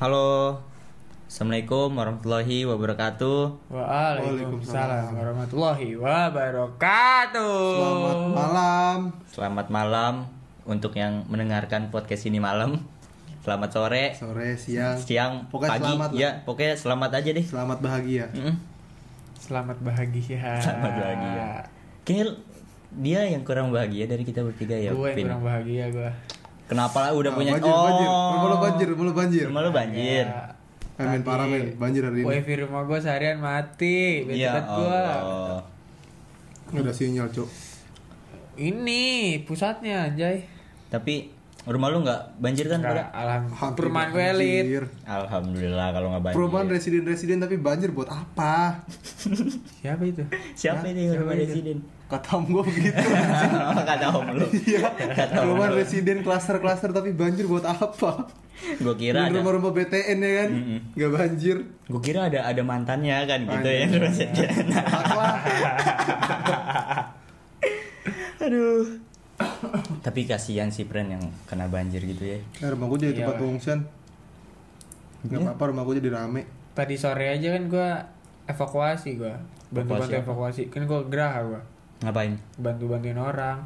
Halo, Assalamualaikum warahmatullahi wabarakatuh. Waalaikumsalam warahmatullahi wabarakatuh. Selamat malam. Selamat malam untuk yang mendengarkan podcast ini malam. Selamat sore, Sore, siang. siang, Pokoknya pagi, selamat ya pokoknya selamat aja deh. Selamat bahagia. Mm-mm. Selamat bahagia. Selamat bahagia. Kayaknya dia yang kurang bahagia dari kita bertiga ya. Gue yang kurang bahagia gue. Kenapa lah udah Ah, punya? banjir, banjir. Rumah lo banjir, rumah lo banjir. Rumah lu banjir. Eh, men, parah, men. Banjir hari ini. Wifi rumah gue seharian mati. Bete banget gua. Allah. Udah sinyal, Cuk. Ini pusatnya anjay. Tapi rumah lu nggak banjir kan? Enggak, alhamdulillah. Perumahan gue elit. Alhamdulillah kalau nggak banjir. Perumahan residen-residen tapi banjir buat apa? Siapa itu? Siapa ini yang rumah residen? Kata om gue begitu. Kata om lu. Iya. Kata om lu. residen klaster-klaster tapi banjir buat apa? Gue kira ada. rumah-rumah BTN ya kan? Gak banjir. Gue kira ada ada mantannya kan gitu Anjir. ya rumah residen. Aduh. Tapi kasihan si Pren yang kena banjir gitu ya. Eh, rumah gue jadi Iya, tempat pengungsian. Gak apa-apa, rumah gue jadi rame. Tadi sore aja kan gue evakuasi gue. Bantu-bantu Evakuasi. Kan gue geraha gue. Ngapain? Bantu-bantuin orang.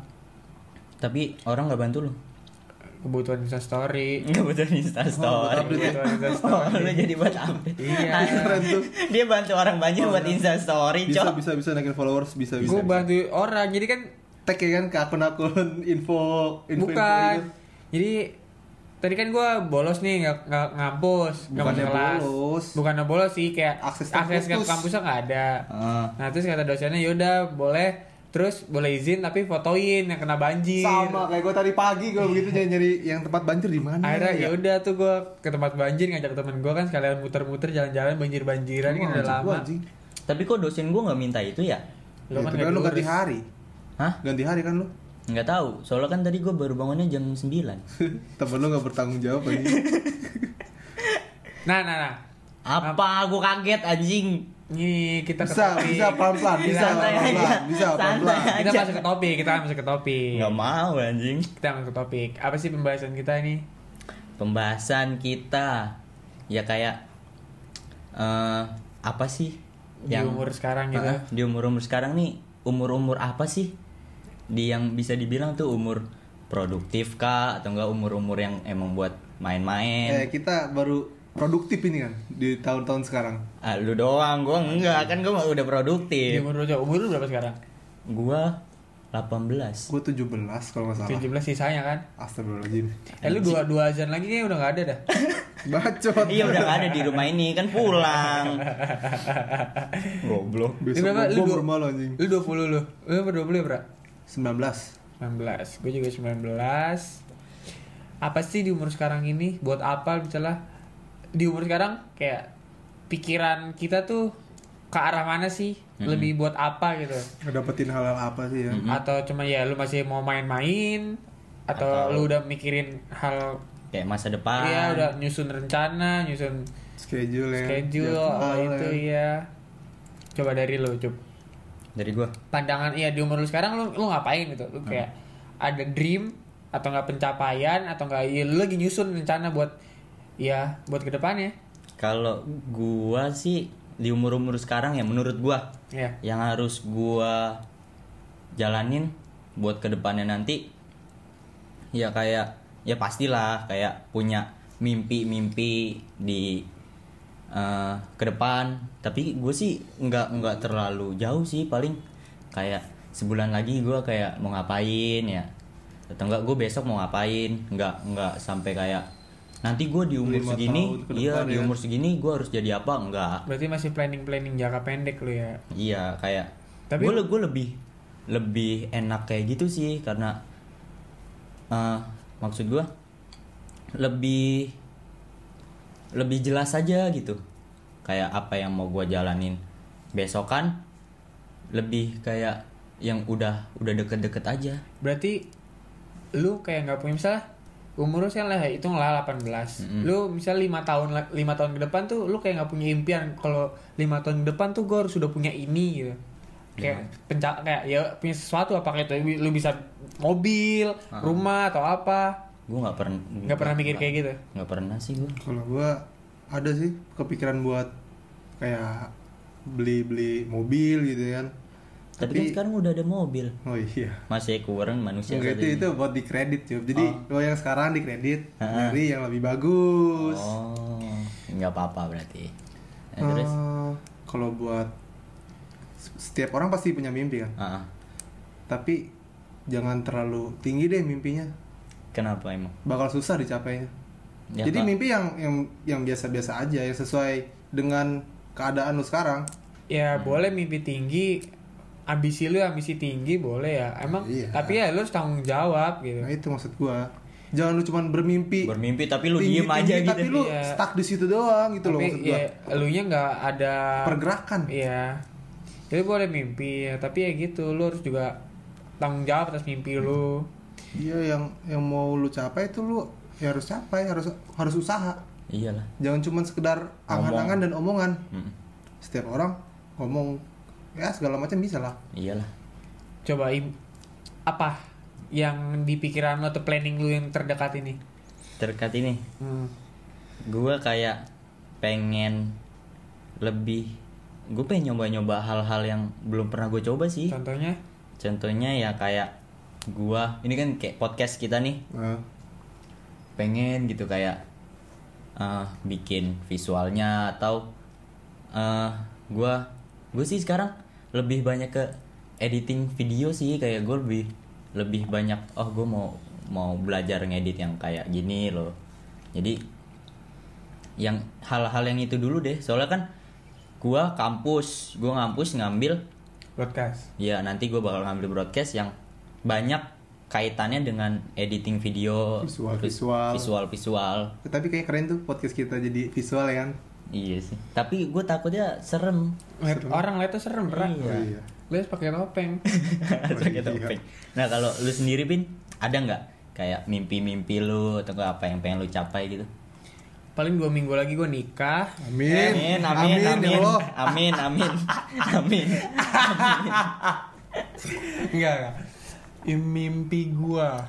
Tapi orang nggak bantu lu. Kebutuhan Insta story. Nggak butuh Insta Oh? Kebutuhan Insta Oh, story. lu jadi buat update. Iya. Keren tuh. Dia bantu orang banjir Oh, buat iya. Insta story, Bisa, cok. bisa, bisa naikin followers, bisa, bisa. gue bantu orang jadi kan tag ya kan ke akun-akun info info bukan info jadi tadi kan gue bolos nih nggak nggak ngampus nggak kelas bolos. bukan bolos sih kayak Akses akses, ke kampusnya nggak ada Ah. nah terus kata dosennya yaudah boleh terus boleh izin tapi fotoin yang kena banjir sama kayak gue tadi pagi gue begitu nyari nyari yang tempat banjir di mana akhirnya ya ya udah tuh gue ke tempat banjir ngajak temen gue kan sekalian muter-muter jalan-jalan banjir-banjiran kan udah lama Tapi kok dosen gue nggak minta itu ya? Lu Lu kan kan nggak lu ganti hari Hah? ganti hari kan lu Nggak tahu. Soalnya kan tadi gue baru bangunnya jam 9 temen lu gak bertanggung jawab lagi nah nah nah Apa? Gue kaget anjing. Ini kita ke bisa topik. bisa pelan pelan bisa Santai pelan aja. pelan bisa pelan Santai pelan aja. kita masuk ke topik kita masuk ke topik Nggak mau anjing. kita masuk ke topik apa sih pembahasan kita ini Pembahasan kita ya kayak eh apa sih di umur sekarang gitu Ah, di umur umur sekarang nih umur umur apa sih di yang bisa dibilang tuh umur produktif kah atau enggak umur umur yang emang buat main-main eh kita baru produktif ini kan di tahun-tahun sekarang? Ah, lu doang gua enggak. Kan gua udah produktif. Umur lu umur lu berapa sekarang? Gua 18 gue 17 kalau nggak salah. 17 sisanya kan? Astagfirullahaladzim. Eh lu dua dua azan lagi kayaknya udah nggak ada dah. Bacot. Iya udah gak ada di rumah ini kan pulang. Goblok. Besok Lu berapa? Lu dua- rumah lo anjing. lu 20 lu. Lu berapa? 20 ya bro 19 19 gue juga 19 apa sih di umur sekarang ini? Buat apa misalnya di umur sekarang kayak pikiran kita tuh ke arah mana sih? Lebih buat apa gitu. Ngedapetin hal-hal apa sih ya? Atau cuma ya lu masih mau main-main atau, Atau- lu udah mikirin hal kayak masa depan. Iya udah nyusun rencana, nyusun schedule ya schedule apa ya. itu ya. Coba dari lu, Cup. dari gua? Pandangan iya di umur lu sekarang lu lu ngapain gitu? Lu kayak ada dream atau nggak pencapaian atau nggak? Ya lu lagi nyusun rencana buat ya buat ke depannya. kalau gua sih di umur umur sekarang ya menurut gua Ya. yang harus gua jalanin buat ke depannya nanti ya kayak ya pastilah kayak punya mimpi-mimpi di eh ke depan tapi gue sih nggak nggak terlalu jauh sih paling kayak sebulan lagi gua kayak mau ngapain ya atau enggak gue besok mau ngapain nggak nggak sampai kayak nanti gue di umur segini iya depan di ya. umur segini gue harus jadi apa enggak Berarti masih planning-planning jangka pendek lu ya. Iya kayak Tapi- gue gue lebih lebih enak kayak gitu sih karena eh maksud gue lebih lebih jelas aja gitu kayak apa yang mau gue jalanin besok kan lebih kayak yang udah udah deket-deket aja Berarti lu kayak nggak punya misalnya umur lu sekarang lah hitung lah 18 Mm-mm. lu misalnya lima tahun lima tahun ke depan tuh lu kayak nggak punya impian. Kalau lima tahun ke depan tuh gue harus sudah punya ini gitu. Kayak penca kayak ya punya sesuatu apakah itu lu bisa mobil rumah atau apa. Gue nggak pernah nggak pernah mikir kayak gitu? nggak pernah sih gue Kalau gua ada sih kepikiran buat kayak beli-beli mobil gitu kan. Tapi, kan sekarang udah ada mobil. oh iya. Masih kurang manusia Enggak itu ini. itu buat di kredit cuy. Jadi kalau yang sekarang di kredit dari yang lebih bagus. Oh, nggak apa-apa berarti. Nah, terus, Eh, kalau buat setiap orang pasti punya mimpi kan. Ah, ah. Tapi jangan terlalu tinggi deh mimpinya. kenapa emang? Bakal susah dicapainya. Ya, Jadi Pak. mimpi yang yang yang biasa-biasa aja yang sesuai dengan keadaan lu sekarang. Ya boleh mimpi tinggi, ambisi lu ambisi tinggi boleh ya. Emang Iya. tapi ya lu harus tanggung jawab gitu. Nah, itu maksud gua. Jangan lu cuman bermimpi Bermimpi tapi lu tinggi- diem aja tinggi, gitu. Tapi lu Iya. stuck di situ doang gitu loh tapi maksud gua. ya elunya nggak ada Pergerakan. Iya. Jadi boleh mimpi ya, tapi ya gitu lu harus juga tanggung jawab atas mimpi lu. Iya yang yang mau lu capai itu lu ya harus capai, harus harus usaha. Iyalah. Jangan cuman sekedar angan-angan dan omongan. Mm, Setiap orang ngomong ya segala macam bisa lah. iyalah. Coba apa yang di pikiran lu atau planning lu yang terdekat ini? Terkat ini, Hmm. gue kayak pengen lebih gue pengen nyoba-nyoba hal-hal yang belum pernah gue coba sih Contohnya? contohnya ya kayak gua ini kan kayak podcast kita nih Nah, pengen gitu kayak eh, bikin visualnya atau eh gua gue sih sekarang lebih banyak ke editing video sih kayak gue lebih lebih banyak oh gue mau mau belajar ngedit yang kayak gini loh jadi yang hal-hal yang itu dulu deh soalnya kan gua kampus gua ngampus ngambil Broadcast. Ya nanti gue bakal ngambil broadcast yang banyak kaitannya dengan editing video, Visual, visual. visual, visual. tapi kayak keren tuh podcast kita jadi visual ya kan. Iya sih. Tapi gue takutnya serem. Lihat orang lihat tuh serem berat. Oh iya. Lu harus pakai topeng. Pakai iya. topeng. Nah kalau lu sendiri pin ada nggak kayak mimpi-mimpi lu atau apa yang pengen lu capai gitu? Paling dua minggu lagi gue nikah. Amin. Amin, amin, amin, ya Allah. amin, amin, amin. Enggak, enggak. Im- Mimpi gua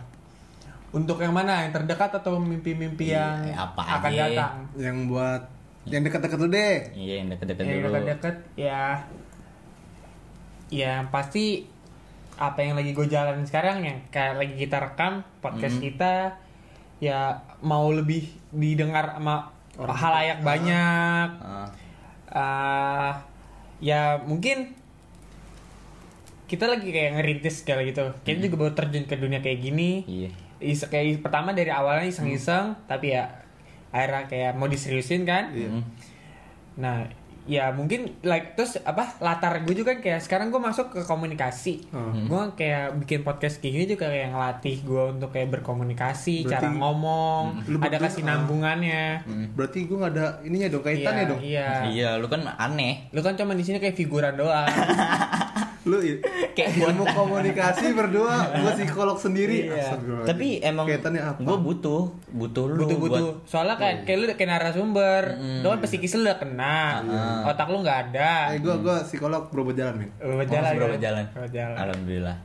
untuk yang mana? Yang terdekat atau mimpi-mimpi Iya, yang apa akan aja. datang? Yang buat yang dekat-dekat tuh deh. Iya yang deket-deket Yang dulu. dekat-dekat ya. Ya yang pasti apa yang lagi gue jalanin sekarang yang kayak lagi kita rekam podcast Hmm. kita ya mau lebih didengar sama Orang halayak banyak. Ah, ah ya mungkin kita lagi kayak ngerintis segala gitu. Kita juga baru terjun ke dunia kayak gini. Iya. Is kayak pertama dari awalnya iseng-iseng tapi ya akhirnya kayak mau diseriusin kan Iya. Mm. nah ya mungkin like terus apa latar gue juga kan kayak sekarang gue masuk ke komunikasi Oh. gue kayak bikin podcast kayak gini juga kayak ngelatih gue untuk kayak berkomunikasi Berarti- cara ngomong Lu ada kasih nambungannya Berarti gue gak ada ininya dong kaitannya iya, dong. iya Iya, lu kan aneh. lu kan cuma di sini kayak figuran doang Lu Kayak ilmu komunikasi berdua, gue psikolog sendiri. Iya. Tapi emang gue butuh, butuh lu butuh butuh buat soalnya kayak kayak lu kayak narasumber lu kan psikis lu udah kena Ah. otak lu nggak ada Eh, gue gue psikolog berubah jalan men. Lu Oh, jalan berapa kan? jalan? Alhamdulillah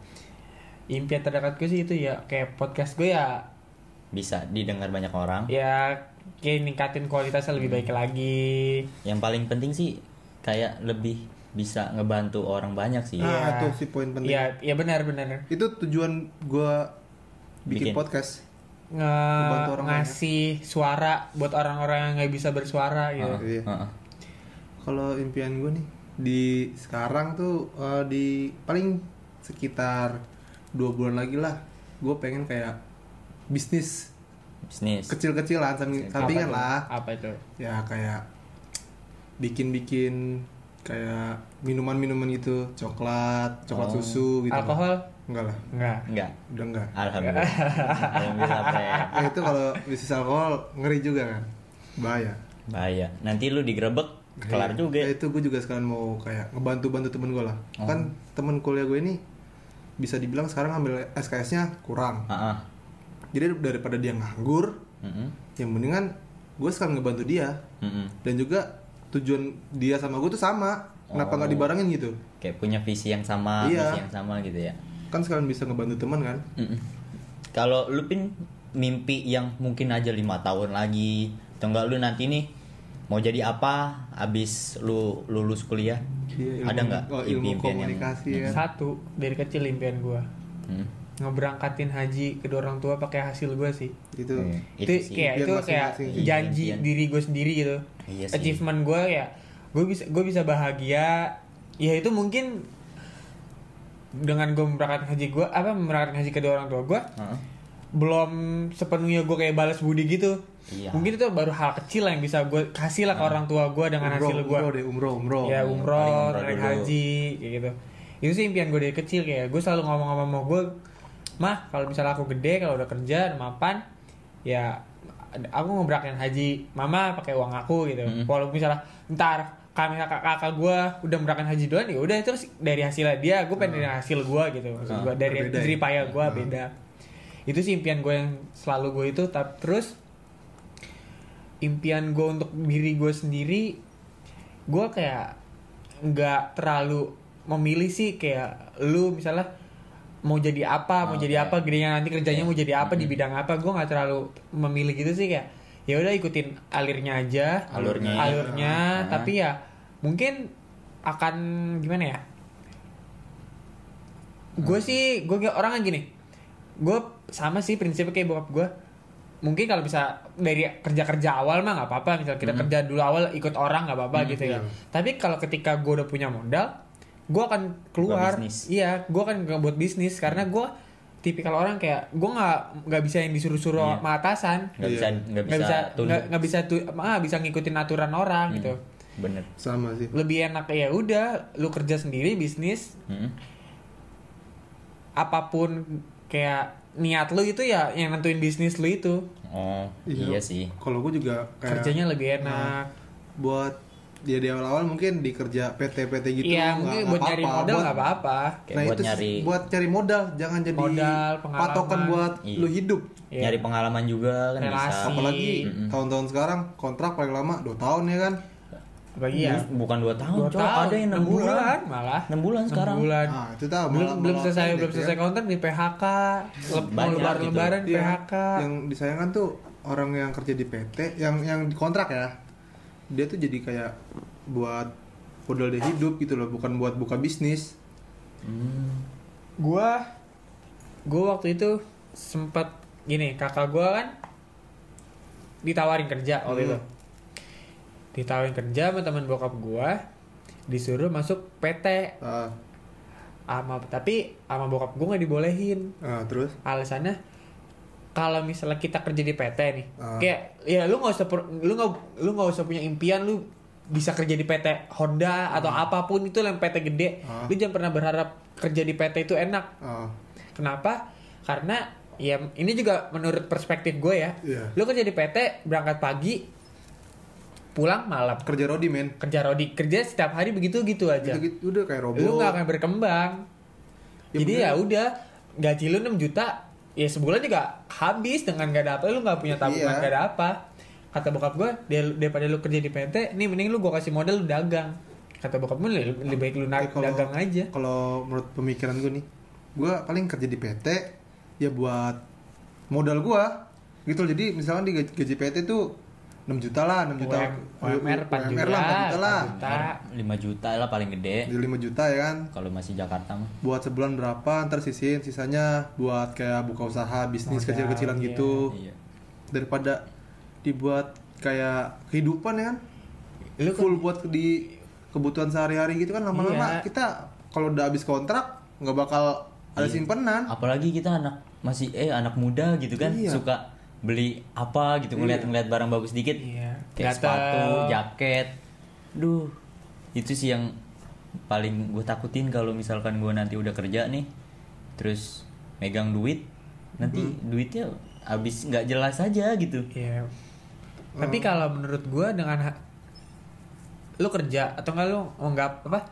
impian terdekat gue sih itu ya kayak podcast gue ya bisa didengar banyak orang. ya kayak ningkatin kualitasnya lebih baik lagi Yang paling penting sih kayak lebih bisa ngebantu orang banyak sih. Nah, Iya. tuh si poin penting. ya ya benar benar Itu tujuan gue bikin, Bikin. podcast. nge Ngebantu orang ngasih suara buat orang-orang yang nggak bisa bersuara gitu Heeh, Iya. heeh. Kalau impian gue nih di sekarang tuh eh, di paling sekitar dua bulan lagi lah, gue pengen kayak bisnis Bisnis. kecil-kecilan sampingan lah. apa itu Ya kayak bikin-bikin kayak minuman-minuman gitu, coklat, coklat Oh. susu gitu. alkohol Enggak lah, enggak Enggak. udah enggak. Alhamdulillah. Pren. Eh, itu kalau bisnis alkohol ngeri juga kan, bahaya. Bahaya. Nanti lu digerebek kelar juga. Ya, itu gue juga sekalian mau kayak ngebantu-bantu temen gue lah. Kan temen kuliah gue ini bisa dibilang sekarang ambil SKS-nya kurang. Heeh. Jadi daripada dia nganggur, Heeh. yang mendingan gue sekarang ngebantu dia. Heeh. Dan juga tujuan dia sama gue tuh sama. Kenapa nggak Oh. dibarengin gitu? Kayak punya visi yang sama, Iya. visi yang sama gitu ya. Kan sekalian bisa ngebantu teman kan? Kalau lu pin mimpi yang mungkin aja lima tahun lagi, atau enggak lu nanti nih mau jadi apa abis lu lulus kuliah Iya, ilmu- ada nggak oh, ilmu impian yang- komunikasi ya Satu dari kecil impian gue Hmm. Ngeberangkatin haji kedua orang tua pakai hasil gue sih. gitu Iya. Itu, sih. kayak itu kayak janji Impian. diri gue sendiri gitu. Iya sih. Achievement gue ya gue bisa gue bisa bahagia. Ya itu mungkin dengan gue memberangkatkan haji gue apa memberangkatkan haji kedua orang tua gue Heeh. belum sepenuhnya gue kayak balas budi gitu. Iya. Mungkin itu baru hal kecil lah yang bisa gue kasih lah ke orang tua gue dengan umroh, hasil gue. umroh deh umroh umroh ya umroh, umroh naik dulu. haji kayak gitu itu sih impian gue dari kecil kayak gue selalu ngomong-ngomong sama gue mah kalau misalnya aku gede kalau udah kerja udah mapan ya aku berangkat haji mama pakai uang aku gitu Mm-mm. walaupun misalnya ntar kami kakak kakak gue udah berangkat haji duluan ya udah terus dari hasilnya dia gue pengen dari hasil gue gitu maksud Ah, gue dari dari ya? payah gue Ah. beda itu sih impian gue yang selalu gue itu tapi terus impian gue untuk diri gue sendiri gue kayak nggak terlalu memilih sih kayak lu misalnya mau jadi apa mau Oh, jadi apa gedenya nanti kerjanya mau jadi apa di Mm-mm. bidang apa gue nggak terlalu memilih gitu sih kayak ya udah ikutin alirnya aja Alurnya. alurnya tapi ya mungkin akan gimana ya gue sih gue orang gini gue sama sih prinsipnya kayak bokap gue mungkin kalau bisa dari kerja kerja awal mah nggak apa-apa misal kita Hmm. kerja dulu awal ikut orang nggak apa-apa Hmm, gitu ya iya. tapi kalau ketika gue udah punya modal gue akan keluar. Iya gue akan buat bisnis karena gue tipikal orang kayak gue nggak nggak bisa yang disuruh-suruh Iya. sama atasan. Nggak Iya. bisa nggak nggak bisa nggak nggak bisa tuh ah, bisa ngikutin aturan orang Hmm. gitu. Bener. Sama sih. Lebih enak ya udah lu kerja sendiri bisnis. Hmm. apa pun kayak niat lu itu ya yang nentuin bisnis lu itu. Oh iya, sih. Kalau gue juga kayak kerjanya lebih enak. Buat dia di awal-awal mungkin di kerja PT-PT gitu iya nggak- mungkin buat nyari apa-apa. modal Buat- nggak apa-apa Kayak nah buat itu sih, nyari- buat cari modal jangan jadi Modal, pengalaman. patokan buat Iya. lu hidup Iya. nyari pengalaman juga kan Relasi. bisa apalagi Mm-mm. tahun-tahun sekarang kontrak paling lama 2 tahun ya kan apalagi ya Bu- bukan dua tahun dua tahun ada yang enam bulan malah enam bulan Enam sekarang bulan nah itu tahu belum belum selesai belum ya. selesai kontrak di PHK Banyak lebaran gitu. lebaran Iya, PHK yang disayangkan tuh orang yang kerja di PT yang yang kontrak ya dia tuh jadi kayak buat modal dia hidup gitu loh bukan buat buka bisnis. Hmm. gua gua waktu itu sempat gini kakak gua kan ditawarin kerja waktu Hmm. itu ditawarin kerja sama teman bokap gua disuruh masuk PT Ah, ama tapi sama bokap gua nggak dibolehin. Ah, terus? Alasannya kalau misalnya kita kerja di PT nih Ah. kayak ya lu nggak usah lu nggak lu nggak usah punya impian lu bisa kerja di PT Honda atau apa pun itu yang PT gede. Ah. lu jangan pernah berharap kerja di PT itu enak. Ah, kenapa? Karena ya ini juga menurut perspektif gue ya. Iya. lu kerja di PT berangkat pagi pulang malam. Kerja rodi men. Kerja rodi kerja setiap hari begitu gitu aja. Gitu, gitu. Udah kayak robot. Lu nggak akan berkembang. Ya jadi bener. ya udah gaji lu 6 juta ya sebulan juga habis dengan gak ada apa lu nggak punya tabungan Iya. gak ada apa. Kata bokap gue daripada lu kerja di PT nih mending lu gue kasih modal lu dagang. Kata bokap gue lebih, baik lu naik dagang aja. kalau menurut pemikiran gue nih gue paling kerja di PT ya buat modal gue gitu jadi misalkan di gaji, gaji PT tuh 6 juta lah 6 juta UM, UMR 4 juta, UMR lah 4 juta lah 4 juta. 5 juta lah paling gede jadi 5 juta ya kan kalau masih Jakarta mah buat sebulan berapa ntar sisihin sisanya buat kayak buka usaha bisnis kecil-kecilan iya. gitu iya daripada dibuat kayak kehidupan ya kan lu full buat di kebutuhan sehari-hari gitu kan lama-lama Iya. kita kalau udah habis kontrak nggak bakal ada Iya. simpenan apalagi kita anak masih eh anak muda gitu kan Iya. suka beli apa gitu ngeliat-ngeliat barang bagus dikit Iya. kayak Gatel. sepatu jaket duh itu sih yang paling gue takutin kalau misalkan gue nanti udah kerja nih terus megang duit nanti duitnya habis nggak jelas aja gitu Iya. Tapi kalau menurut gua dengan lu kerja atau enggak lu nggak apa?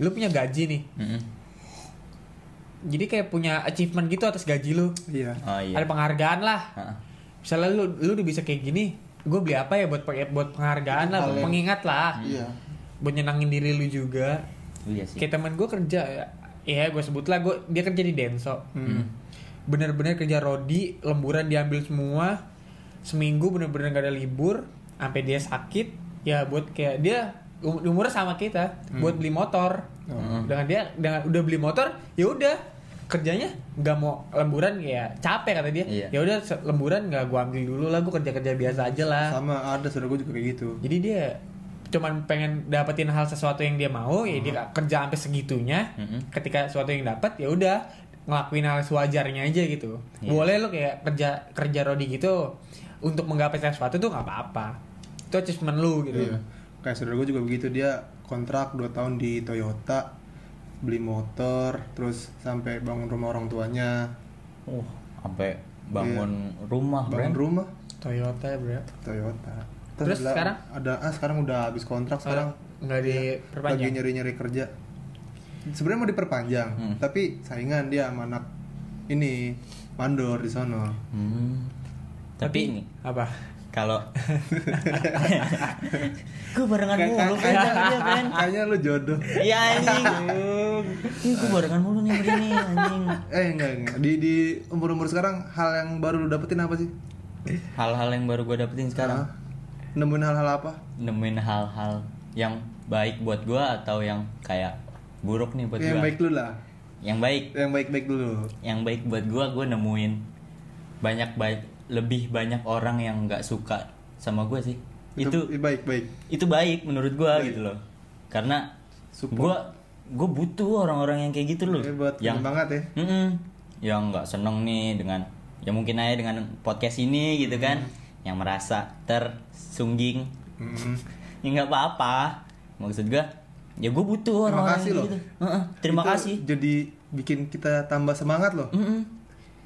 Lu punya gaji nih. Mm-mm. Jadi kayak punya achievement gitu atas gaji lu. iya oh iya Ada penghargaan lah. Ha-ha. Misalnya lu lu udah bisa kayak gini, gue beli apa ya buat pakai buat penghargaan lah, buat yang- pengingat lah. iya Buat nyenangin diri lu juga. iya sih Kayak temen gue kerja ya, gue sebut lah gue dia kerja di Denso. Hmm. Bener-bener kerja rodi, lemburan diambil semua. Seminggu bener-bener gak ada libur, sampai dia sakit. ya buat kayak dia um- umurnya sama kita buat beli motor Hmm. dengan dia dengan udah beli motor ya udah kerjanya nggak mau lemburan ya capek kata dia. Iya. ya udah lemburan nggak gua ambil dulu lah gua kerja kerja biasa aja lah. Sama ada saudara gue juga kayak gitu. Jadi dia cuman pengen dapetin hal sesuatu yang dia mau ya dia kerja sampai segitunya. Mm-mm. ketika sesuatu yang dapat ya udah ngelakuin hal sewajarnya aja gitu. Iya. boleh lo kayak kerja kerja rodi gitu untuk menggapai sesuatu tuh nggak apa-apa. Itu achievement lu gitu. Iya. Kayak saudara gue juga begitu dia kontrak 2 tahun di Toyota beli motor terus sampai bangun rumah orang tuanya. Oh, sampai bangun rumah, bangun Bren. rumah. Toyota bro Toyota. Terus ada- sekarang? ada ah sekarang udah habis kontrak sekarang nggak lagi diperpanjang? nyari nyari kerja. Sebenarnya mau diperpanjang Hmm. tapi saingan dia sama anak ini mandor di sono Hmm. Tapi ini apa kalau gue barengan mulu kan kayak- dia kan. kayaknya lu jodoh Iya anjing. Ini gue barengan mulu nih begini anjing. eh enggak enggak di di umur umur sekarang hal yang baru lu dapetin apa sih Hal-hal yang baru gue dapetin sekarang. Hah? nemuin hal-hal apa Nemuin hal-hal yang baik buat gue atau yang kayak buruk nih buat yang gue. baik lu lah Yang baik. yang baik baik dulu Yang baik buat gue, gue nemuin banyak baik lebih banyak orang yang nggak suka sama gue sih. Itu baik baik. itu baik menurut gua gitu loh. Karena gua gua butuh orang-orang yang kayak gitu loh. Hebat yang banget ya. Mm-mm. yang nggak seneng nih dengan ya mungkin aja dengan podcast ini gitu kan. Yang merasa tersungging. Hmm. ya nggak apa-apa. Maksud gua ya gua butuh Terima orang-orang kasih loh. gitu. Heeh, terima Itu kasih. jadi bikin kita tambah semangat loh.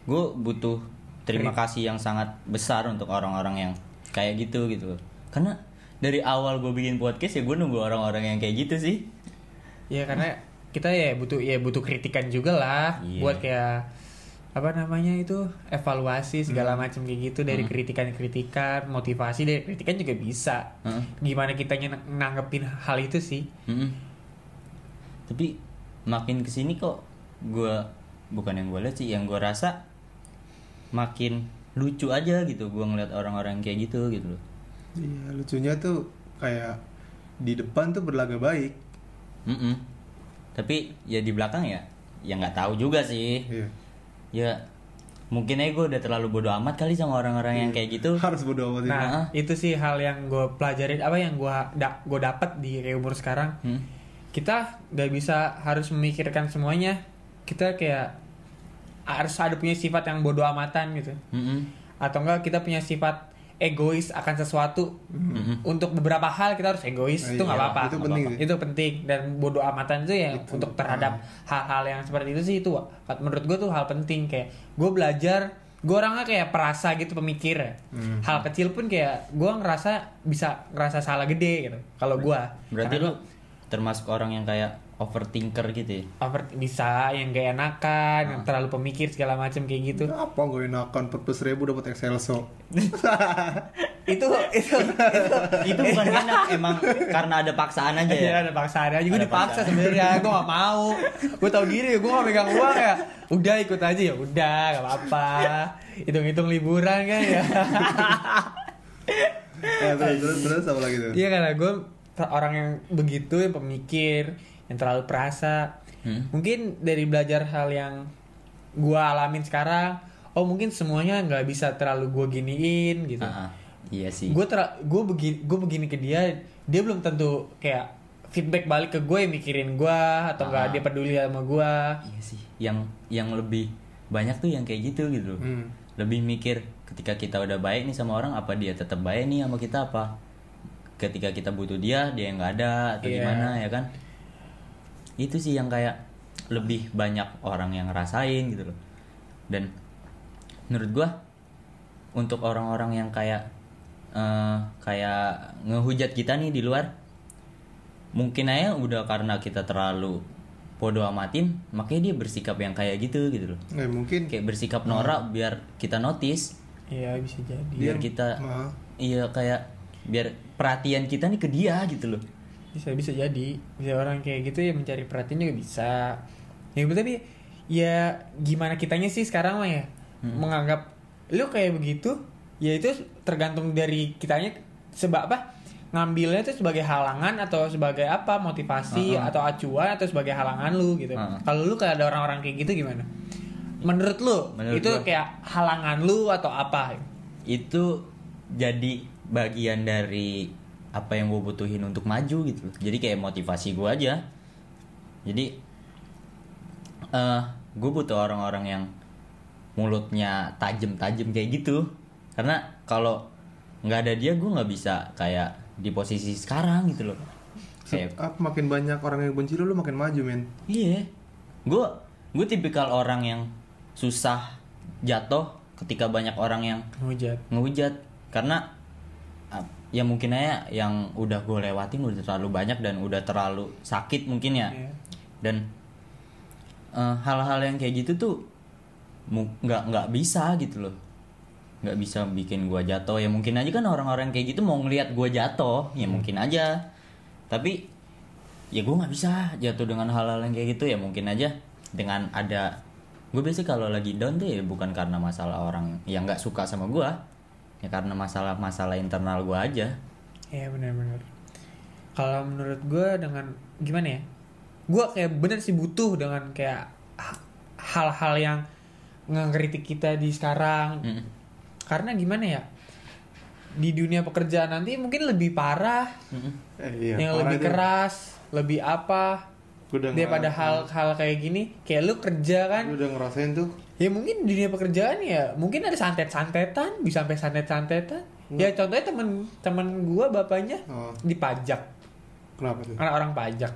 Gue butuh terima kasih yang sangat besar untuk orang-orang yang kayak gitu gitu. Karena dari awal gue bikin podcast ya gue nunggu orang-orang yang kayak gitu sih. Ya karena kita ya butuh ya butuh kritikan juga lah Iya. buat kayak apa namanya itu evaluasi segala macam kayak gitu dari kritikan-kritikan motivasi dari kritikan juga bisa. Heeh. gimana kitanya nang- nanggepin hal itu sih. Mm-mm. tapi makin ke sini kok gue bukan yang gue lihat sih yang gue rasa makin lucu aja gitu gue ngeliat orang-orang kayak gitu gitu loh. Iya lucunya tuh kayak di depan tuh berlaga baik. Mm-mm. tapi ya di belakang ya ya nggak tahu juga sih. Iya. Ya mungkin aja gue udah terlalu bodoh amat kali sama orang-orang yang kayak gitu. harus bodo amat nah Heeh. itu sih hal yang gue pelajarin apa yang gue da gue dapat di kayak umur sekarang. Hmm. kita nggak bisa harus memikirkan semuanya. Kita kayak harus ada punya sifat yang bodoh amatan gitu Mm-mm. atau enggak kita punya sifat egois akan sesuatu Mm-mm. untuk beberapa hal kita harus egois Ah, itu nggak iya, apa-apa itu penting apa-apa. sih. itu penting dan bodoh amatan itu ya Itu, untuk terhadap ah. hal-hal yang seperti itu sih itu menurut gue tuh hal penting kayak gue belajar gue orangnya kayak perasa gitu pemikir ya. Hmm. hal kecil pun kayak gue ngerasa bisa ngerasa salah gede gitu kalau gue berarti lu termasuk orang yang kayak overthinker gitu ya? Over bisa yang gak enakan yang Ah. terlalu pemikir segala macam kayak gitu. Apa gue enakan? 14 ribu dapat Excelso. Itu itu itu bukan enak emang karena ada paksaan aja ya? Iya ada paksaan aja. Gue dipaksa sebenarnya gue gak mau. Gue tau diri gue gak megang uang ya. Udah ikut aja. Ya udah gak apa-apa. Hitung-hitung liburan kan ya. Eh, terus terus terus apa lagi tuh? Iya karena gue orang yang begitu yang pemikir yang terlalu perasa Hmm. mungkin dari belajar hal yang gue alamin sekarang oh mungkin semuanya nggak bisa terlalu gue giniin gitu ah. iya sih gue gue begini gue begini ke dia dia belum tentu kayak feedback balik ke gue yang mikirin gue atau enggak Ah. dia peduli sama gue iya sih yang yang lebih banyak tuh yang kayak gitu gitu loh Hmm. lebih mikir ketika kita udah baik nih sama orang apa dia tetap baik nih sama kita apa ketika kita butuh dia dia yang nggak ada atau Iya. gimana ya kan itu sih yang kayak lebih banyak orang yang ngerasain gitu loh. Dan menurut gua untuk orang-orang yang kayak eh, kayak ngehujat kita nih di luar mungkin aja udah karena kita terlalu bodoh amatin makanya dia bersikap yang kayak gitu gitu loh. Eh, mungkin kayak bersikap norak biar kita notice. Iya bisa jadi. Biar kita iya kayak biar perhatian kita nih ke dia gitu loh bisa bisa jadi bisa orang kayak gitu ya mencari perhatian juga bisa ya tapi ya gimana kitanya sih sekarang mah ya menganggap lu kayak begitu ya itu tergantung dari kitanya sebab apa ngambilnya itu sebagai halangan atau sebagai apa motivasi Uh-uh. atau acuan atau sebagai halangan lu gitu. Uh-uh. Kalau lu kayak ada orang-orang kayak gitu gimana? Menurut lu Menurut itu gua- kayak halangan lu atau apa? itu jadi bagian dari apa yang gue butuhin untuk maju gitu loh. jadi kayak motivasi gue aja jadi eh gue butuh orang-orang yang mulutnya tajam-tajam kayak gitu karena kalau nggak ada dia gue nggak bisa kayak di posisi sekarang gitu loh kayak Apa makin banyak orang yang benci lu, lu makin maju men. Iya. Gue gue tipikal orang yang susah jatuh ketika banyak orang yang Ngehujat. ngehujat karena ah, ya mungkin aja yang udah gue lewatin udah terlalu banyak dan udah terlalu sakit mungkin ya. Iya. Dan eh, hal-hal yang kayak gitu tuh nggak nggak bisa gitu loh. Nggak bisa bikin gua jatuh. Ya mungkin aja kan orang-orang kayak gitu mau ngelihat gua jatuh ya mungkin aja. Tapi ya gua nggak bisa jatuh dengan hal-hal yang kayak gitu. Ya mungkin aja dengan ada gue biasa kalau lagi down tuh ya bukan karena masalah orang yang nggak suka sama gua ya karena masalah-masalah internal gua aja Iya benar-benar. Kalau menurut gue dengan gimana ya? Gue kayak bener sih butuh dengan kayak ha- hal-hal yang ngekritik kita di sekarang. Mm. Karena gimana ya? Di dunia pekerjaan nanti mungkin lebih parah, Mm-mm. Eh, iya, yang parah lebih itu. keras, lebih apa? Udah daripada hal-hal kayak gini, kayak lu kerja kan? Lu udah ngerasain tuh. Ya mungkin di dunia pekerjaan ya mungkin ada santet-santetan, bisa sampai santet-santetan. Ya contohnya temen temen gua bapaknya Oh, dipajak, kenapa tuh? anak orang pajak.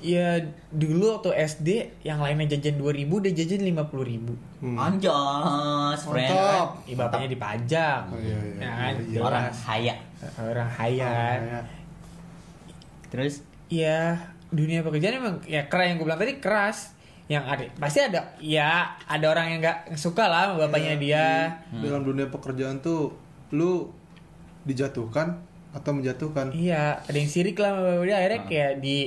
Ya dulu waktu SD yang lainnya jajan 2000 dia jajan 50.000 ribu. Hmm. Anjas, friend. Mantap. Ya, bapaknya dipajak. Oh, iya, iya, Ya kan, iya, iya. Orang kaya. orang kaya. kan. Ah, ya. Terus Ya dunia pekerjaan emang ya keras yang gue bilang tadi keras. Yang ada pasti ada ya ada orang yang nggak suka lah sama bapaknya Iya, dia. di- Dalam dunia pekerjaan tuh lu dijatuhkan atau menjatuhkan. Iya, ada yang sirik lah sama bapak dia akhirnya kayak di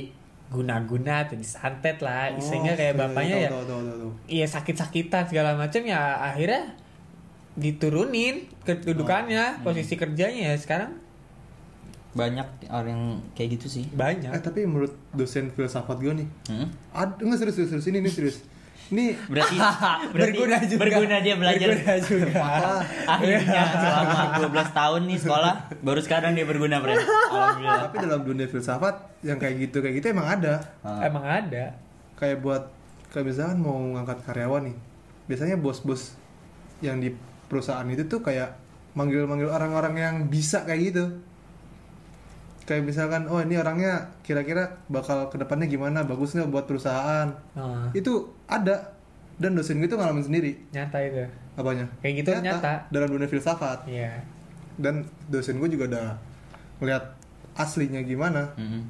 guna-guna atau disantet lah. Kayak Oh, bapaknya tahu, ya tahu, tahu, tahu, tahu. iya sakit-sakitan segala macam ya akhirnya diturunin kedudukannya, posisi kerjanya ya sekarang banyak orang yang kayak gitu sih. Eh banyak. tapi menurut dosen filsafat gue nih, Hmm? ada nggak serius, serius serius ini nih serius. Ini Berarti, berarti Berguna juga. berguna dia belajar. Berguna juga. Akhirnya selama 12 tahun nih sekolah, baru sekarang dia berguna. Alhamdulillah. tapi dalam dunia filsafat yang kayak gitu kayak gitu emang ada. Ah. Emang ada. Kayak buat kayak misalkan mau ngangkat karyawan nih, biasanya bos-bos yang di perusahaan itu tuh kayak manggil-manggil orang-orang yang bisa kayak gitu. Kayak misalkan, oh ini orangnya kira-kira bakal ke depannya gimana, bagus nggak buat perusahaan. Nah, Itu ada dan dosen gue tuh ngalamin sendiri. nyata itu. Apanya? Kayak gitu nyata. Dalam dunia filsafat. Iya. Dan dosen gue juga udah ngeliat aslinya gimana. Mm-mm.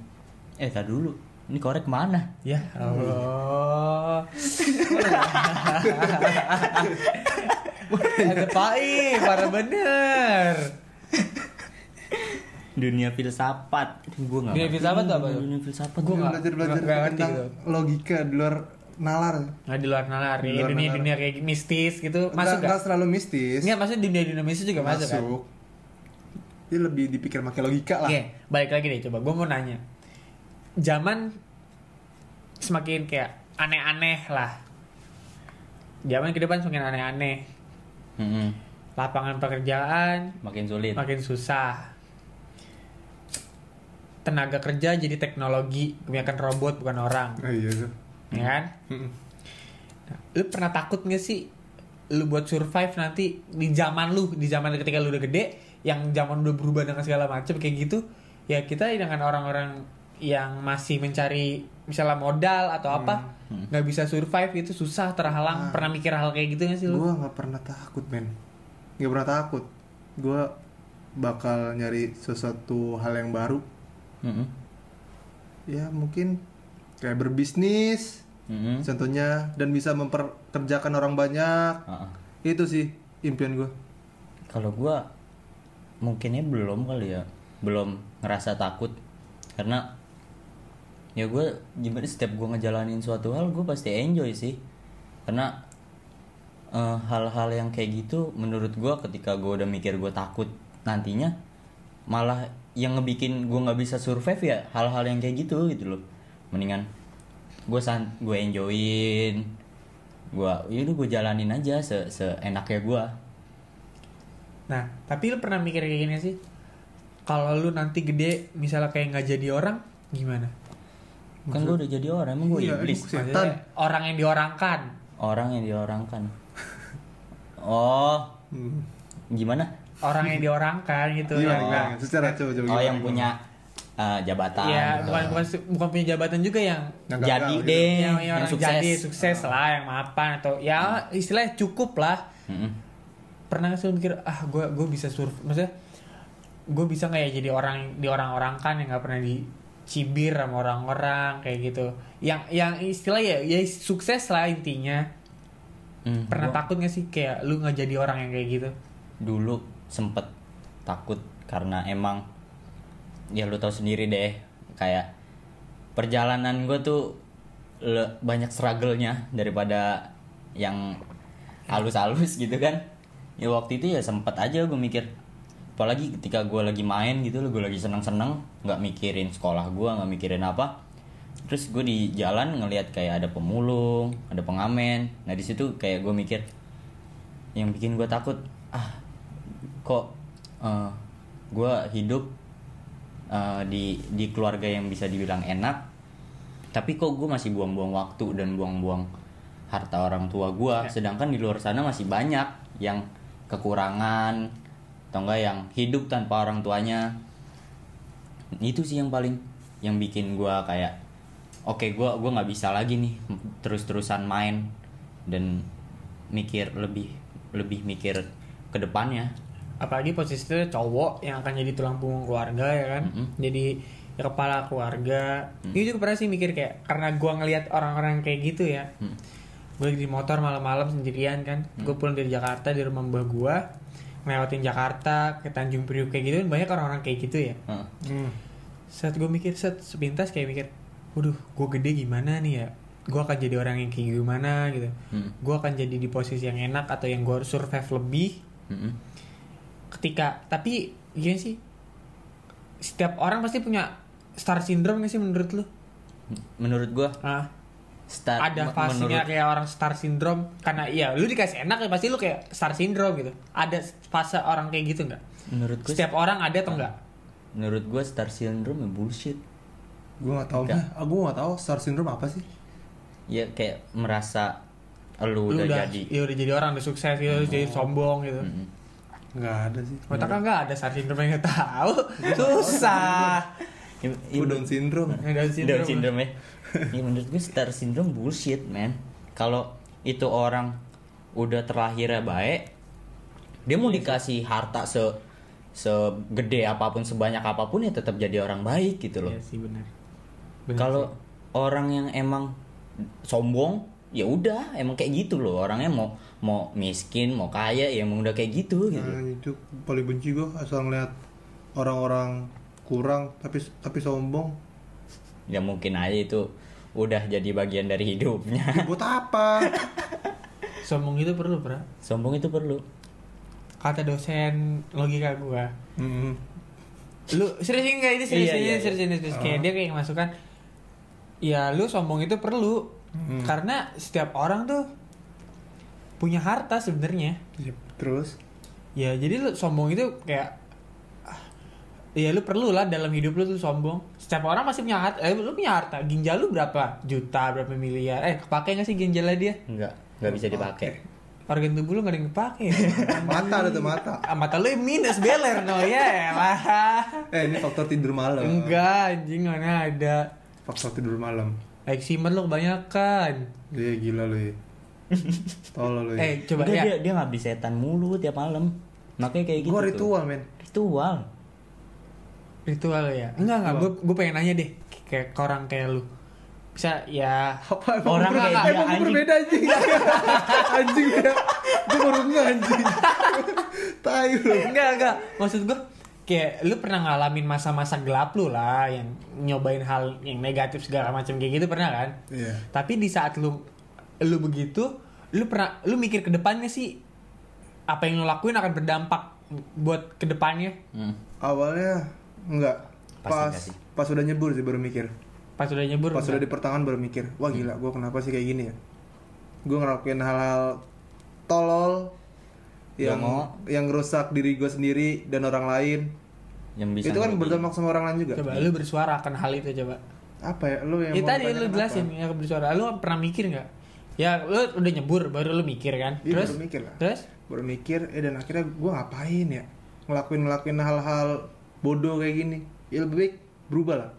Eh, tar dulu. Ini korek mana? Ya Allah. Ada pai, parah bener. Dunia filsafat. Gue nggak. Dunia filsafat apa tuh? Dunia filsafat. Gua Gue nggak- belajar belajar nggak- nggak tentang gitu. logika di luar nalar. Nah di luar nalar, Di luar dunia nalar. dunia kayak mistis gitu masuk Nggak- gak? nggak selalu mistis. Enggak maksudnya dunia dunia mistis juga masuk, kan? masuk. Dia lebih dipikir pakai logika lah. Oke, balik lagi deh coba. Gue mau nanya. Zaman semakin kayak aneh-aneh lah. Zaman ke depan semakin aneh-aneh. Mm-mm. Lapangan pekerjaan Makin sulit. makin susah. Tenaga kerja jadi teknologi, kebanyakan robot bukan orang, Ah, iya tuh. ya kan? Nah, lu pernah takut gak sih lu buat survive nanti di zaman lu, di zaman ketika lu udah gede, yang zaman udah berubah dengan segala macam kayak gitu, ya kita dengan orang-orang yang masih mencari misalnya modal atau apa, nggak bisa survive itu susah terhalang. Ah. Pernah mikir hal kayak gitu gak sih lu? Gue nggak pernah takut men. Nggak pernah takut. Gue bakal nyari sesuatu hal yang baru. Mm-mm. Ya mungkin kayak berbisnis Mm-mm. contohnya dan bisa memperkerjakan orang banyak. Ah. Itu sih impian gue. Kalau gua mungkinnya belum kali ya, belum ngerasa takut karena ya gue gimana setiap gue ngejalanin suatu hal gue pasti enjoy sih karena eh, hal-hal yang kayak gitu menurut gue ketika gue udah mikir gue takut nantinya malah yang ngebikin gue nggak bisa survive ya hal-hal yang kayak gitu gitu loh mendingan gue san gue enjoyin gue yaudah gue jalanin aja se seenaknya gue Nah, tapi lu pernah mikir kayak gini sih? Kalau lu nanti gede, misalnya kayak nggak jadi orang, gimana? kan gue udah jadi orang emang gue Iya, iblis orang yang diorangkan. orang yang diorangkan oh Hmm. gimana Orang yang diorangkan gitu ya. enggak. Secara coba coba. oh yang punya eh, jabatan Iya, Eh, bukan bukan bukan punya jabatan juga yang Yang jadi gitu. deh yang, yang, yang orang sukses jadi sukses lah, yang mapan atau ya istilahnya cukup lah. Mm-mm. Pernah nggak sih lu mikir ah gue gue bisa surf, maksudnya gue bisa nggak ya jadi orang di orang-orang kan yang nggak pernah dicibir sama orang-orang kayak gitu. Yang yang istilah ya ya sukses lah intinya. Hmm, Pernah gua takut gak sih kayak lu nggak jadi orang yang kayak gitu? dulu sempet takut karena emang ya lu tahu sendiri deh kayak perjalanan gue tuh le- banyak struggle-nya daripada yang halus-halus gitu kan. Ya waktu itu ya sempet aja gue mikir apalagi ketika gue lagi main gitu gue lagi seneng-seneng nggak mikirin sekolah gue nggak mikirin apa. Terus gue di jalan ngelihat kayak ada pemulung ada pengamen. Nah di situ kayak gue mikir yang bikin gue takut ah kok gue hidup eh, di di keluarga yang bisa dibilang enak tapi kok gue masih buang-buang waktu dan buang-buang harta orang tua gue sedangkan di luar sana masih banyak yang kekurangan atau enggak yang hidup tanpa orang tuanya. Itu sih yang paling yang bikin gue kayak oke gua gua nggak bisa lagi nih terus-terusan main dan mikir lebih lebih mikir ke depannya apalagi posisinya cowok yang akan jadi tulang punggung keluarga ya kan Mm-mm. jadi kepala keluarga ini juga pernah sih mikir kayak karena gua ngelihat orang-orang kayak gitu ya Hmm. gue di motor malam-malam sendirian kan gue pulang dari Jakarta di rumah mbah gua ngelewatin Jakarta ke Tanjung Priuk kayak gitu kan banyak orang-orang kayak gitu ya Heeh. Hmm. saat gue mikir saat sepintas kayak mikir waduh gue gede gimana nih ya gue akan jadi orang yang kayak gimana gitu Hmm. gue akan jadi di posisi yang enak atau yang gue harus survive lebih Mm-mm. Ketika tapi gini sih? Setiap orang pasti punya star syndrome gak sih menurut lu? Menurut gua ah start ada fasenya menurut kayak orang star syndrome karena iya lu dikasih enak ya pasti lu kayak star syndrome gitu. Ada fase orang kayak gitu nggak? Menurut gua setiap orang ada atau enggak menurut gua star syndrome ya bullshit. Gue gak tau mah. Gue gak tau star syndrome apa sih. ya kayak merasa lu, lu udah, udah jadi ya udah jadi orang udah sukses gitu udah jadi sombong gitu. Mm-mm. Gak ada sih. Otak kan nggak ada star syndrome yang nggak tahu susah Gue Down syndrome. Down syndrome. Down syndrome ya. ya menurut gue star syndrome bullshit man. Kalau itu orang udah terlahirnya baik, dia mau dikasih harta se segede apa pun sebanyak apa pun ya tetap jadi orang baik gitu loh. Iya sih benar. Benar Kalau orang yang emang sombong, ya udah emang kayak gitu loh. Orangnya mau mau miskin, mau kaya ya emang udah kayak gitu gitu. Nah, itu paling benci gue asal ngeliat orang-orang kurang tapi tapi sombong. Ya mungkin aja itu udah jadi bagian dari hidupnya. Buat apa? sombong itu perlu, Bro. Sombong itu perlu. Kata dosen logika gua. Hmm. Lu serius enggak ini serius Iya, ini iya, serius ini serius. Kayak dia kayak masukan ya lu sombong itu perlu Hmm. karena setiap orang tuh punya harta sebenarnya. Ya, Terus Ya jadi lu sombong itu kayak ah, Ya lu perlu lah dalam hidup lu tuh sombong Setiap orang pasti punya harta eh, Lu punya harta Ginjal lu berapa? Juta, berapa miliar Eh kepake gak sih ginjalnya dia? Enggak, enggak bisa dipakai. Organ tubuh lu gak ada yang kepake mata ada tuh mata. ah, Mata lu minus beler no Ya elah Eh ini faktor tidur malam. Enggak anjing mana ada Faktor tidur malam. Eczema lu kebanyakan Dia gila lu ya. Tolol lu ya. Eh coba Enggak, ya dia dia ngabis setan mulu tiap malam. Makanya kayak gitu. gue tuh. ritual men. Ritual. Ritual ya Enggak enggak gue gue pengen nanya deh Kayak ke orang kayak lu Bisa ya Apa Orang ber- kayak emang dia, gue anjing. berbeda anjing. anjing ya. Gue baru nggak anjing. Tai lu. enggak enggak maksud gue kayak lu pernah ngalamin masa-masa gelap lu lah yang nyobain hal yang negatif segala macam kayak gitu pernah kan Iya. tapi di saat lu lu begitu lu pernah lu mikir ke depannya sih apa yang lu lakuin akan berdampak buat ke depannya Hmm. awalnya enggak pas enggak sih? pas udah nyebur sih baru mikir pas udah nyebur pas enggak? udah di pertengahan baru mikir wah gila gue kenapa sih kayak gini ya gue ngelakuin hal-hal tolol yang Dongo. yang rusak diri gue sendiri dan orang lain. Yang bisa itu kan berdampak sama orang lain juga? Coba lu bersuara akan hal itu coba. Apa ya? Lu yang ya mau tadi lu jelasin apa? yang bersuara. Lu pernah mikir nggak? Ya lu udah nyebur baru lu mikir kan? Iya, terus? baru mikir lah. terus? Baru mikir eh dan akhirnya gue ngapain ya? Ngelakuin ngelakuin hal-hal bodoh kayak gini. Ya lebih baik berubah lah.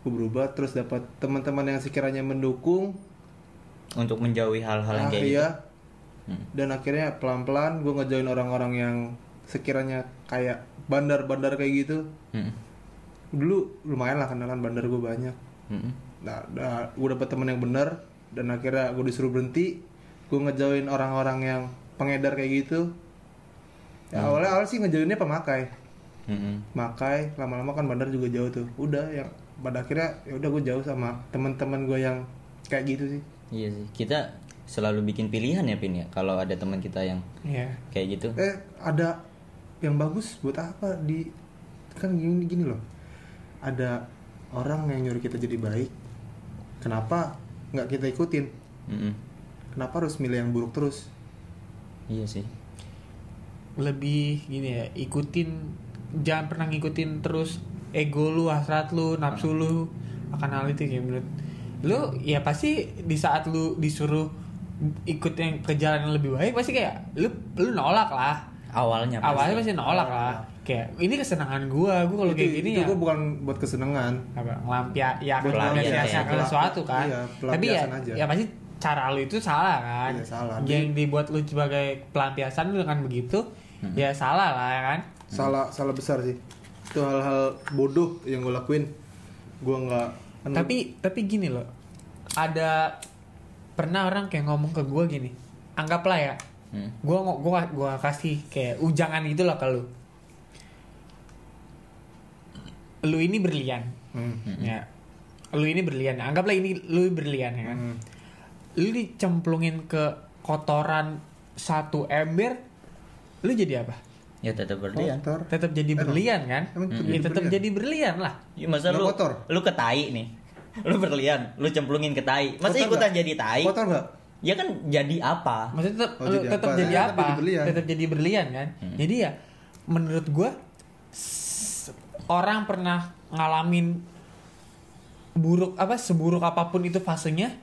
Gue berubah terus dapat teman-teman yang sekiranya mendukung. Untuk menjauhi hal-hal yang ah, kayak iya. gitu. Hmm. dan akhirnya pelan-pelan gue ngejoin orang-orang yang sekiranya kayak bandar-bandar kayak gitu Hmm. dulu lumayan lah kenalan bandar gue banyak Hmm. nah, nah gue dapet temen yang bener dan akhirnya gue disuruh berhenti gue ngejoin orang-orang yang pengedar kayak gitu ya awalnya awal sih ngejoinnya pemakai Hmm. makai lama-lama kan bandar juga jauh tuh udah yang pada akhirnya ya udah gue jauh sama teman-teman gue yang kayak gitu sih Iya sih. Kita selalu bikin pilihan ya Pin ya. Kalau ada teman kita yang ya kayak gitu. eh ada yang bagus buat apa di kan gini gini loh ada orang yang nyuruh kita jadi baik kenapa nggak kita ikutin Hmm. kenapa harus milih yang buruk terus Iya sih. lebih gini ya ikutin jangan pernah ngikutin terus ego lu hasrat lu nafsu lu akan hal itu kayak menurut lu ya pasti di saat lu disuruh ikut yang ke jalan yang lebih baik pasti kayak lu lu nolak lah. Awalnya pasti. awalnya pasti nolak lah. Kayak ini kesenangan gua gua kalau kayak gini itu ya. gue bukan buat kesenangan. Apa ngelampia ya melampiaskan pelampiasan, sesuatu kan. Iya, tapi ya aja. ya pasti cara lu itu salah kan. Iya, salah. yang dibuat lu sebagai pelampiasan lu dengan begitu ya salah lah ya kan. Salah salah besar sih. Itu hal-hal bodoh yang gue lakuin. Gue nggak kan- tapi tapi gini loh. Ada pernah orang kayak ngomong ke gua gini anggaplah ya Hmm. gua ngo- gua gua kasih kayak ujangan gitu lah ke lu ini berlian Hmm. ya lu ini berlian anggaplah ini lu berlian ya kan Hmm. lu dicemplungin ke kotoran satu ember lu jadi apa Ya tetap berlian. Kotor. tetap jadi berlian kan Emang tetap ya jadi tetap berlian? jadi berlian lah Ya, masa Nggak lu kotor? lu ke tai nih. Lu berlian, lu cemplungin ke tai. Masa Kotor ikutan nggak? jadi tai? kotor nggak Ya kan jadi apa? maksudnya tetap Oh, jadi tetap apa? jadi Tetap apa jadi berlian. tetap jadi berlian kan Hmm. jadi ya menurut gua orang pernah ngalamin buruk apa seburuk apa pun itu fasenya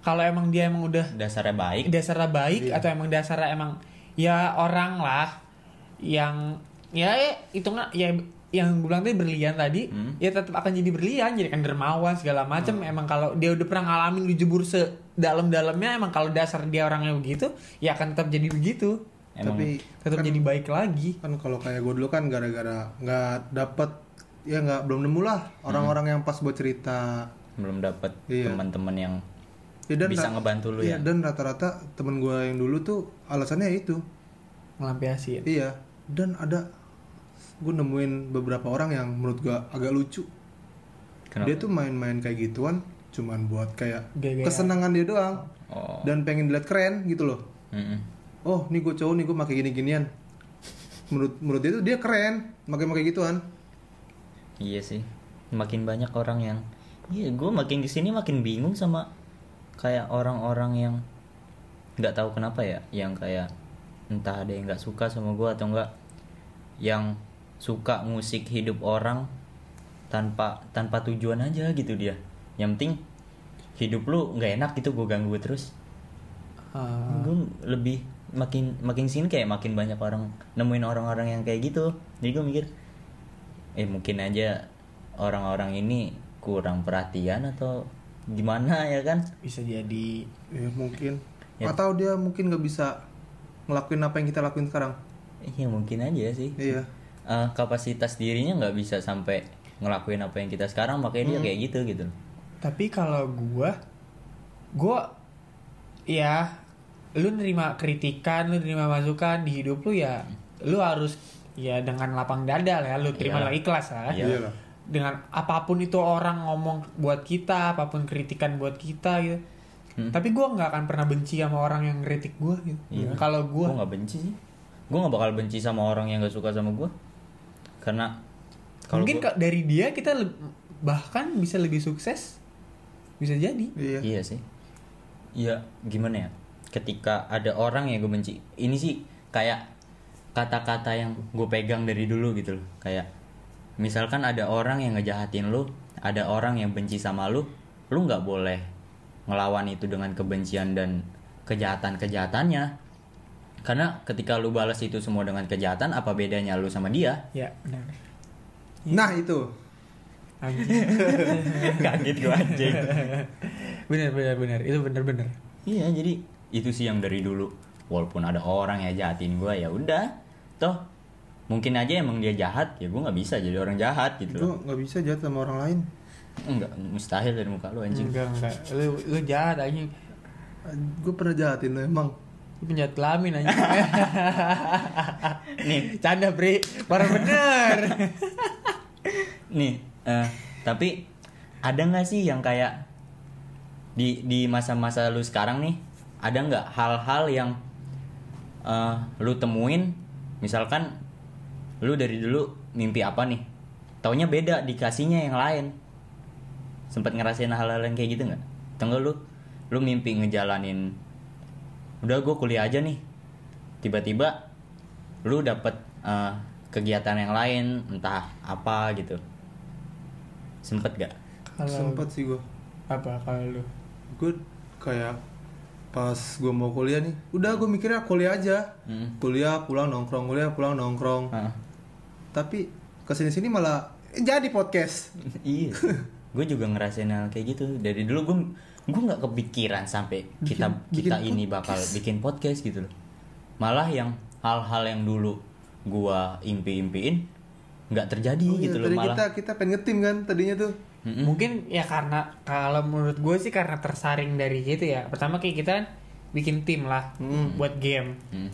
kalau emang dia emang udah Dasarnya baik. dasarnya baik Iya. atau emang dasarnya emang ya orang lah yang ya itu nggak ya yang gue bilang tadi berlian tadi Hmm. ya tetap akan jadi berlian jadi kan dermawan segala macam emang kalau dia udah pernah ngalamin dijebur sedalam-dalamnya emang kalau dasar dia orangnya begitu ya akan tetap jadi begitu. Emang. Tapi tetap kan, jadi baik lagi. kan kalau kayak gue dulu kan gara-gara nggak dapet ya nggak belum nemu lah orang-orang yang pas buat cerita. Belum dapat Iya. teman-teman yang ya, dan bisa ngebantu lu iya, ya. dan rata-rata temen gue yang dulu tuh alasannya itu. Ngelampiasin. Iya dan ada gue nemuin beberapa orang yang menurut gue agak lucu Kenapa? dia tuh main-main kayak gituan cuman buat kayak Gaya-gaya. kesenangan dia doang Oh. dan pengen dilihat keren gitu loh Mm-mm. oh nih gue cowok nih gue pakai gini-ginian menurut menurut dia tuh dia keren pakai gituan Iya sih. Makin banyak orang yang Iya, gue makin ke sini makin bingung sama kayak orang-orang yang nggak tahu kenapa ya, yang kayak entah ada yang nggak suka sama gue atau enggak, yang suka musik hidup orang tanpa tanpa tujuan aja gitu dia. Yang penting hidup lu nggak enak gitu gue ganggu terus. Ah, Gue lebih makin makin sini kayak makin banyak orang nemuin orang-orang yang kayak gitu. Jadi gue mikir, eh mungkin aja orang-orang ini kurang perhatian atau gimana ya kan? bisa jadi ya mungkin Ya. atau dia mungkin nggak bisa ngelakuin apa yang kita lakuin sekarang Iya mungkin aja sih. iya Eh, kapasitas dirinya nggak bisa sampai ngelakuin apa yang kita sekarang makanya dia kayak gitu gitu. Tapi kalau gua gua ya lu nerima kritikan, lu nerima masukan di hidup lu ya lu harus ya dengan lapang dada lah ya, lu terima lah ikhlas lah. Iya. iyalah Dengan apa pun itu orang ngomong buat kita, apa pun kritikan buat kita gitu. Hmm. Tapi gua nggak akan pernah benci sama orang yang kritik gua gitu. Iya. Kalau Gue gua nggak benci sih. gue nggak bakal benci sama orang yang gak suka sama gue karena kalau Mungkin gua- dari dia kita le- bahkan bisa lebih sukses. Bisa jadi. iya Iya sih. Iya, gimana ya? Ketika ada orang yang gue benci, ini sih kayak kata-kata yang gue pegang dari dulu gitu loh. Kayak misalkan ada orang yang ngejahatin lu, ada orang yang benci sama lu, lu nggak boleh ngelawan itu dengan kebencian dan kejahatan-kejahatannya. Karena ketika lu balas itu semua dengan kejahatan, apa bedanya lu sama dia? Ya, benar. nah itu Anjing. Kaget gue anjing. benar benar benar. Itu benar benar. Iya jadi itu sih yang dari dulu walaupun ada orang ya jahatin gue ya udah toh mungkin aja emang dia jahat ya gue nggak bisa jadi orang jahat gitu gue nggak bisa jahat sama orang lain enggak mustahil dari muka lu anjing Enggak enggak. Lu lu jahat anjing. gue pernah jahatin lo emang Penjahat kelamin anjing. nih Canda, Bre. Parah bener. nih eh, tapi ada nggak sih yang kayak di di masa-masa lu sekarang nih ada nggak hal-hal yang eh, lu temuin misalkan lu dari dulu mimpi apa nih taunya beda dikasihnya yang lain sempat ngerasain hal-hal yang kayak gitu nggak tunggu lu lu mimpi ngejalanin udah gue kuliah aja nih. Tiba-tiba lu dapet eh, kegiatan yang lain entah apa gitu. Sempet gak Kalau sempet sih gue apa kalau lu? gue kayak pas gue mau kuliah nih udah gue mikirnya kuliah aja. Hmm. kuliah pulang nongkrong kuliah pulang nongkrong. Heeh. tapi ke sini sini malah jadi podcast. Iya gue juga ngerasain hal kayak gitu dari dulu gue gue nggak kepikiran sampai kita bikin kita ini bakal bikin podcast gitu loh malah yang hal-hal yang dulu gua impi-impiin nggak terjadi Oh iya, gitu loh tadi malah kita kita pengen ngetim kan tadinya tuh Mm-mm. Mungkin ya karena kalau menurut gue sih karena tersaring dari gitu ya. Pertama kayak kita kan bikin tim lah Hmm. buat game. Mm.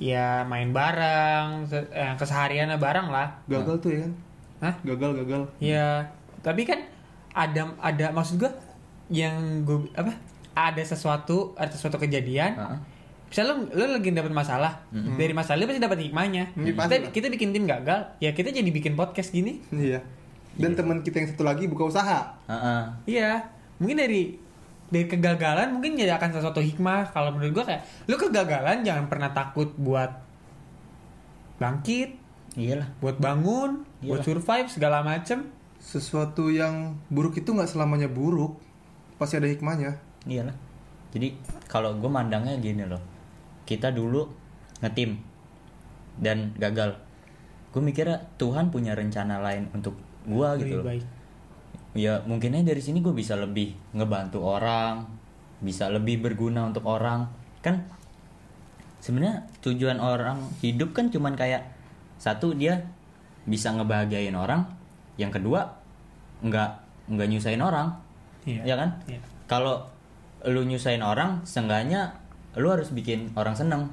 Ya main bareng, eh, kesehariannya bareng lah. gagal tuh ya kan Hah? gagal gagal Ya, tapi kan ada ada maksud gue yang gue apa? Ada sesuatu, ada sesuatu kejadian. Heeh. Misalnya lu, lu lagi dapet masalah, dari masalah lu pasti dapat hikmahnya. Hmm, Kita, kita bikin tim gagal, ya kita jadi bikin podcast gini. iya dan teman kita yang satu lagi buka usaha Heeh. Iya, mungkin dari dari kegagalan mungkin jadi akan sesuatu hikmah. Kalau menurut gua kayak lu kegagalan jangan pernah takut buat bangkit, iyalah buat bangun, buat Iyalah. survive segala macem. Sesuatu yang buruk itu nggak selamanya buruk pasti ada hikmahnya. Iyalah jadi kalau gue mandangnya gini loh. Kita dulu ngetim dan gagal. Gue mikirnya Tuhan punya rencana lain untuk gue gitu loh. baik. ya mungkinnya dari sini gue bisa lebih ngebantu orang bisa lebih berguna untuk orang. Kan sebenarnya tujuan orang hidup kan cuman kayak satu dia bisa ngebahagiain orang yang kedua nggak nggak nyusahin orang Iya. ya kan Iya. kalau lu nyusahin orang seenggaknya lu harus bikin orang seneng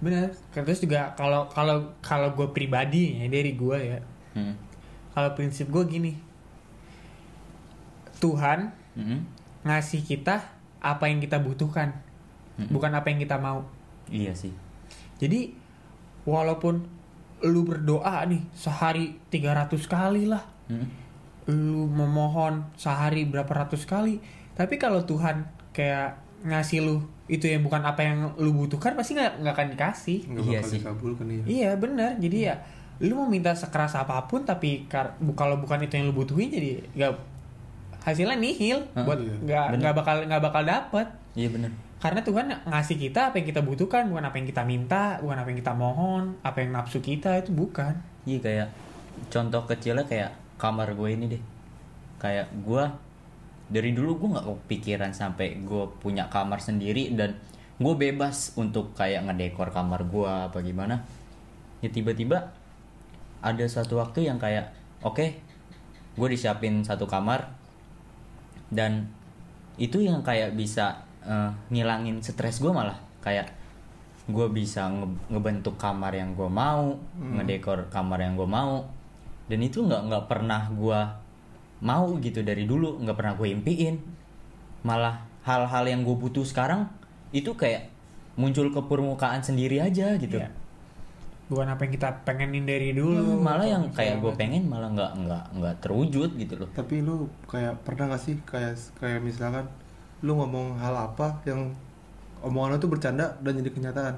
Benar. Terus juga kalau kalau kalau gue pribadi ya dari gue ya, hmm. kalau prinsip gue gini, Tuhan Mm-mm. ngasih kita apa yang kita butuhkan, Mm-mm. bukan apa yang kita mau. iya sih Jadi walaupun lu berdoa nih sehari 300 kali lah, Mm-mm. lu memohon sehari berapa ratus kali, tapi kalau Tuhan kayak ngasih lu itu yang bukan apa yang lu butuhkan pasti nggak nggak akan dikasih. nggak Iya bakal sih. dikabulkan iya Iya benar. Jadi ya lu mau minta sekeras apa pun tapi kar- bu- kalau bukan itu yang lu butuhin jadi nggak hasilnya nihil Hah, buat iya. nggak Bener. nggak bakal nggak bakal dapet iya bener karena Tuhan ngasih kita apa yang kita butuhkan bukan apa yang kita minta bukan apa yang kita mohon apa yang nafsu kita itu bukan Iya kayak contoh kecilnya kayak kamar gue ini deh. Kayak gue dari dulu gue nggak kepikiran sampai gue punya kamar sendiri dan gue bebas untuk kayak ngedekor kamar gue apa gimana. Ya tiba-tiba ada suatu waktu yang kayak oke gue disiapin satu kamar dan itu yang kayak bisa eh, ngilangin stres gue malah. Kayak gue bisa nge- ngebentuk kamar yang gue mau ngedekor kamar yang gue mau. Dan itu nggak nggak pernah gue mau gitu dari dulu nggak pernah gue impiin. Malah hal-hal yang gue butuh sekarang itu kayak muncul ke permukaan sendiri aja gitu. Iya. bukan apa yang kita pengenin dari dulu. Hmm, malah yang kayak gue macam. pengen malah nggak nggak nggak terwujud gitu loh. Tapi lu kayak pernah gak sih kayak kayak misalkan lu ngomong hal apa yang omongan lu tuh bercanda dan jadi kenyataan.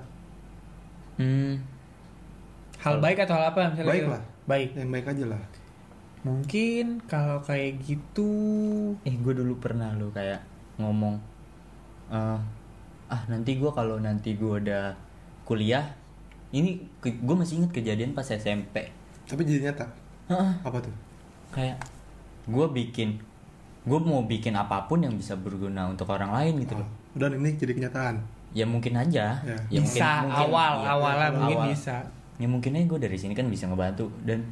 hmm, hal baik atau hal apa misalnya Baik gitu? lah. baik Yang baik aja lah. mungkin kalau kayak gitu eh gue dulu pernah lo kayak ngomong eh, ah nanti gue kalau nanti gue udah kuliah ini gue masih inget kejadian pas SMP Tapi jadi nyata. Heeh. Apa tuh? kayak gue bikin gue mau bikin apa pun yang bisa berguna untuk orang lain gitu loh. Oh, dan ini jadi kenyataan. ya mungkin aja. Ya. ya bisa awal iya, awalnya mungkin awal. bisa. Ya mungkin aja gue dari sini kan bisa ngebantu. Dan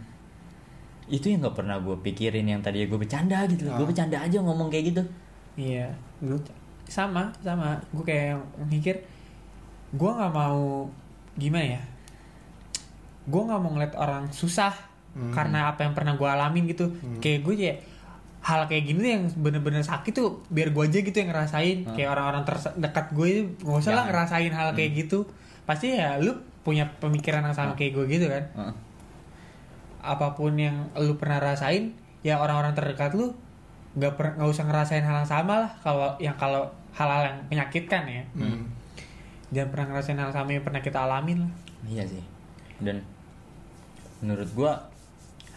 itu yang nggak pernah gue pikirin yang tadi gue bercanda gitu loh. Gue Ah. bercanda aja ngomong kayak gitu. Iya Lu sama sama. Gue kayak mikir gue nggak mau gimana ya? Gue nggak mau ngeliat orang susah Hmm. karena apa yang pernah gue alamin gitu. Kayak gue kayak hal kayak gini tuh yang bener-bener sakit tuh biar gue aja gitu yang ngerasain Hmm. kayak orang-orang terdekat gue itu nggak usah lah Jangan. ngerasain hal kayak gitu pasti ya lu punya pemikiran yang sama kayak gue gitu kan Heeh. apa pun yang lu pernah rasain ya orang-orang terdekat lu nggak per- nggak usah ngerasain hal yang sama lah kalau yang kalau hal-hal yang menyakitkan ya hmm. jangan pernah ngerasain hal sama yang pernah kita alamin lah Iya sih. Dan menurut gua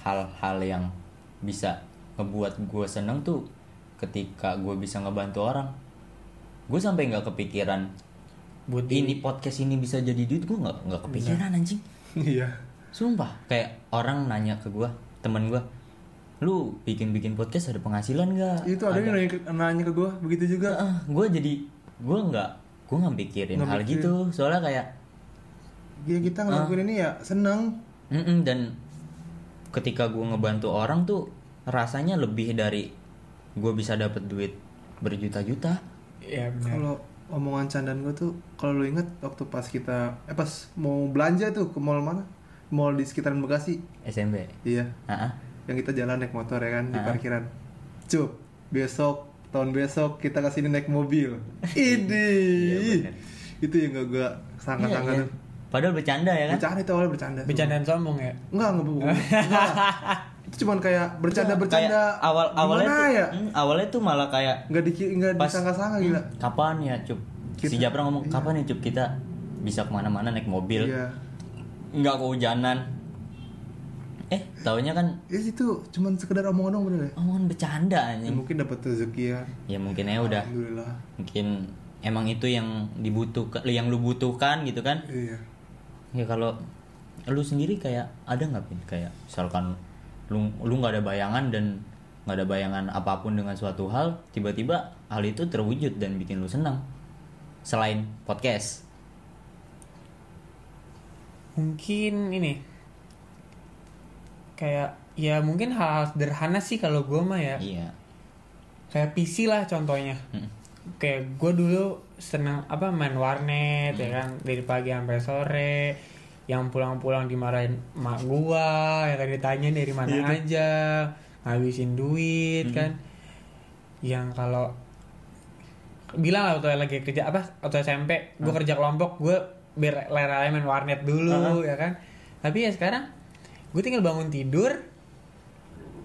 hal-hal yang bisa ngebuat gua seneng tuh ketika gua bisa ngebantu orang. Gue sampai nggak kepikiran buat di- ini podcast ini bisa jadi duit gua nggak nggak kepikiran anjing. Iya. Sumpah kayak orang nanya ke gua, temen gua, lu bikin-bikin podcast ada penghasilan nggak? Itu ada yang nanya ke, nanya ke gua begitu juga. gue jadi gue nggak gue nggak pikirin hal mikirin. gitu soalnya kayak Ya kita ngelakuin ini ya seneng. Mm-mm, dan ketika gue ngebantu orang tuh rasanya lebih dari gue bisa dapet duit berjuta-juta ya benar Kalau omongan candaan gua tuh kalau lu inget waktu pas kita eh pas mau belanja tuh ke mall mana? Mall di sekitaran Bekasi. SMP Iya. Ah, ah. Yang kita jalan naik motor ya kan di Ah. parkiran. Cup, besok tahun besok kita ke sini naik mobil. Ini. Iya, itu yang gak gua sangka-sangka Iya, iya. tuh. padahal bercanda ya kan Bercanda itu awalnya bercanda. bercandaan sombong ya Enggak, enggak. Enggak. itu cuman kayak bercanda-bercanda. Kayak awal awalnya tuh ya? mm, awalnya tuh malah kayak Enggak di enggak Pas- disangka-sangka gila. "Hmm, kapan ya cup si Kita- Japra ngomong iya. kapan ya cup kita bisa ke mana-mana naik mobil Iya. nggak kehujanan eh taunya kan Ya itu cuman sekedar omongan dong bener ya. omongan bercanda Ya, mungkin dapat rezeki ya. ya mungkin ya udah Alhamdulillah. mungkin emang itu yang dibutuhkan yang lu butuhkan gitu kan Iya. ya kalau lu sendiri kayak ada nggak pin kayak misalkan lu lu nggak ada bayangan dan nggak ada bayangan apa pun dengan suatu hal tiba-tiba hal itu terwujud dan bikin lu senang. Selain podcast. Mungkin ini. Kayak ya mungkin hal-hal sederhana sih kalau gue mah ya. Iya. Kayak PC lah contohnya. Mm. kayak gue dulu seneng apa main warnet ya kan dari pagi sampai sore yang pulang-pulang dimarahin mak gua ya kan ditanya dari mana Iya tuh. aja ngabisin duit Hmm. kan yang kalau bilang lah waktu lagi kerja apa waktu SMP gue kerja kelompok gue biar leralnya main warnet dulu ya kan tapi ya sekarang gue tinggal bangun tidur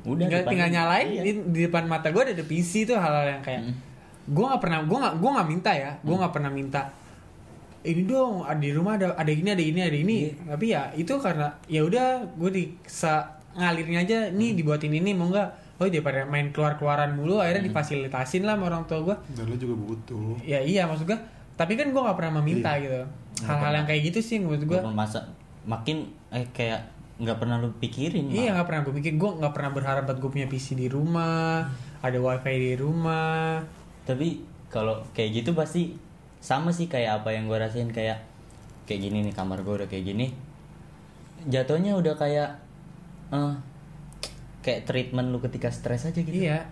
udah tinggal, depan- tinggal nyalain iya. di, di depan mata gue ada, ada PC tuh hal-hal yang kayak Mm. gue nggak pernah gue nggak gue nggak minta ya gue Hmm. nggak pernah minta ini dong ada di rumah ada ada ini ada ini ada ini Iya. tapi ya itu karena ya udah gue di se- ngalirnya aja Hmm. nih dibuatin ini mau nggak oh daripada main keluar keluaran mulu akhirnya Hmm. difasilitasin lah sama orang tua gue Dan lu juga butuh. ya iya maksud gue tapi kan gue nggak pernah meminta Iya. gitu hal-hal yang kayak gitu sih menurut gue masa makin eh kayak nggak pernah lu pikirin Iya nggak pernah gue pikir gue nggak pernah berharap buat gue punya PC di rumah ada wifi di rumah tapi kalau kayak gitu pasti sama sih kayak apa yang gue rasain kayak kayak gini nih kamar gue udah kayak gini. Jatuhnya udah kayak eh kayak treatment lu ketika stres aja gitu. Iya.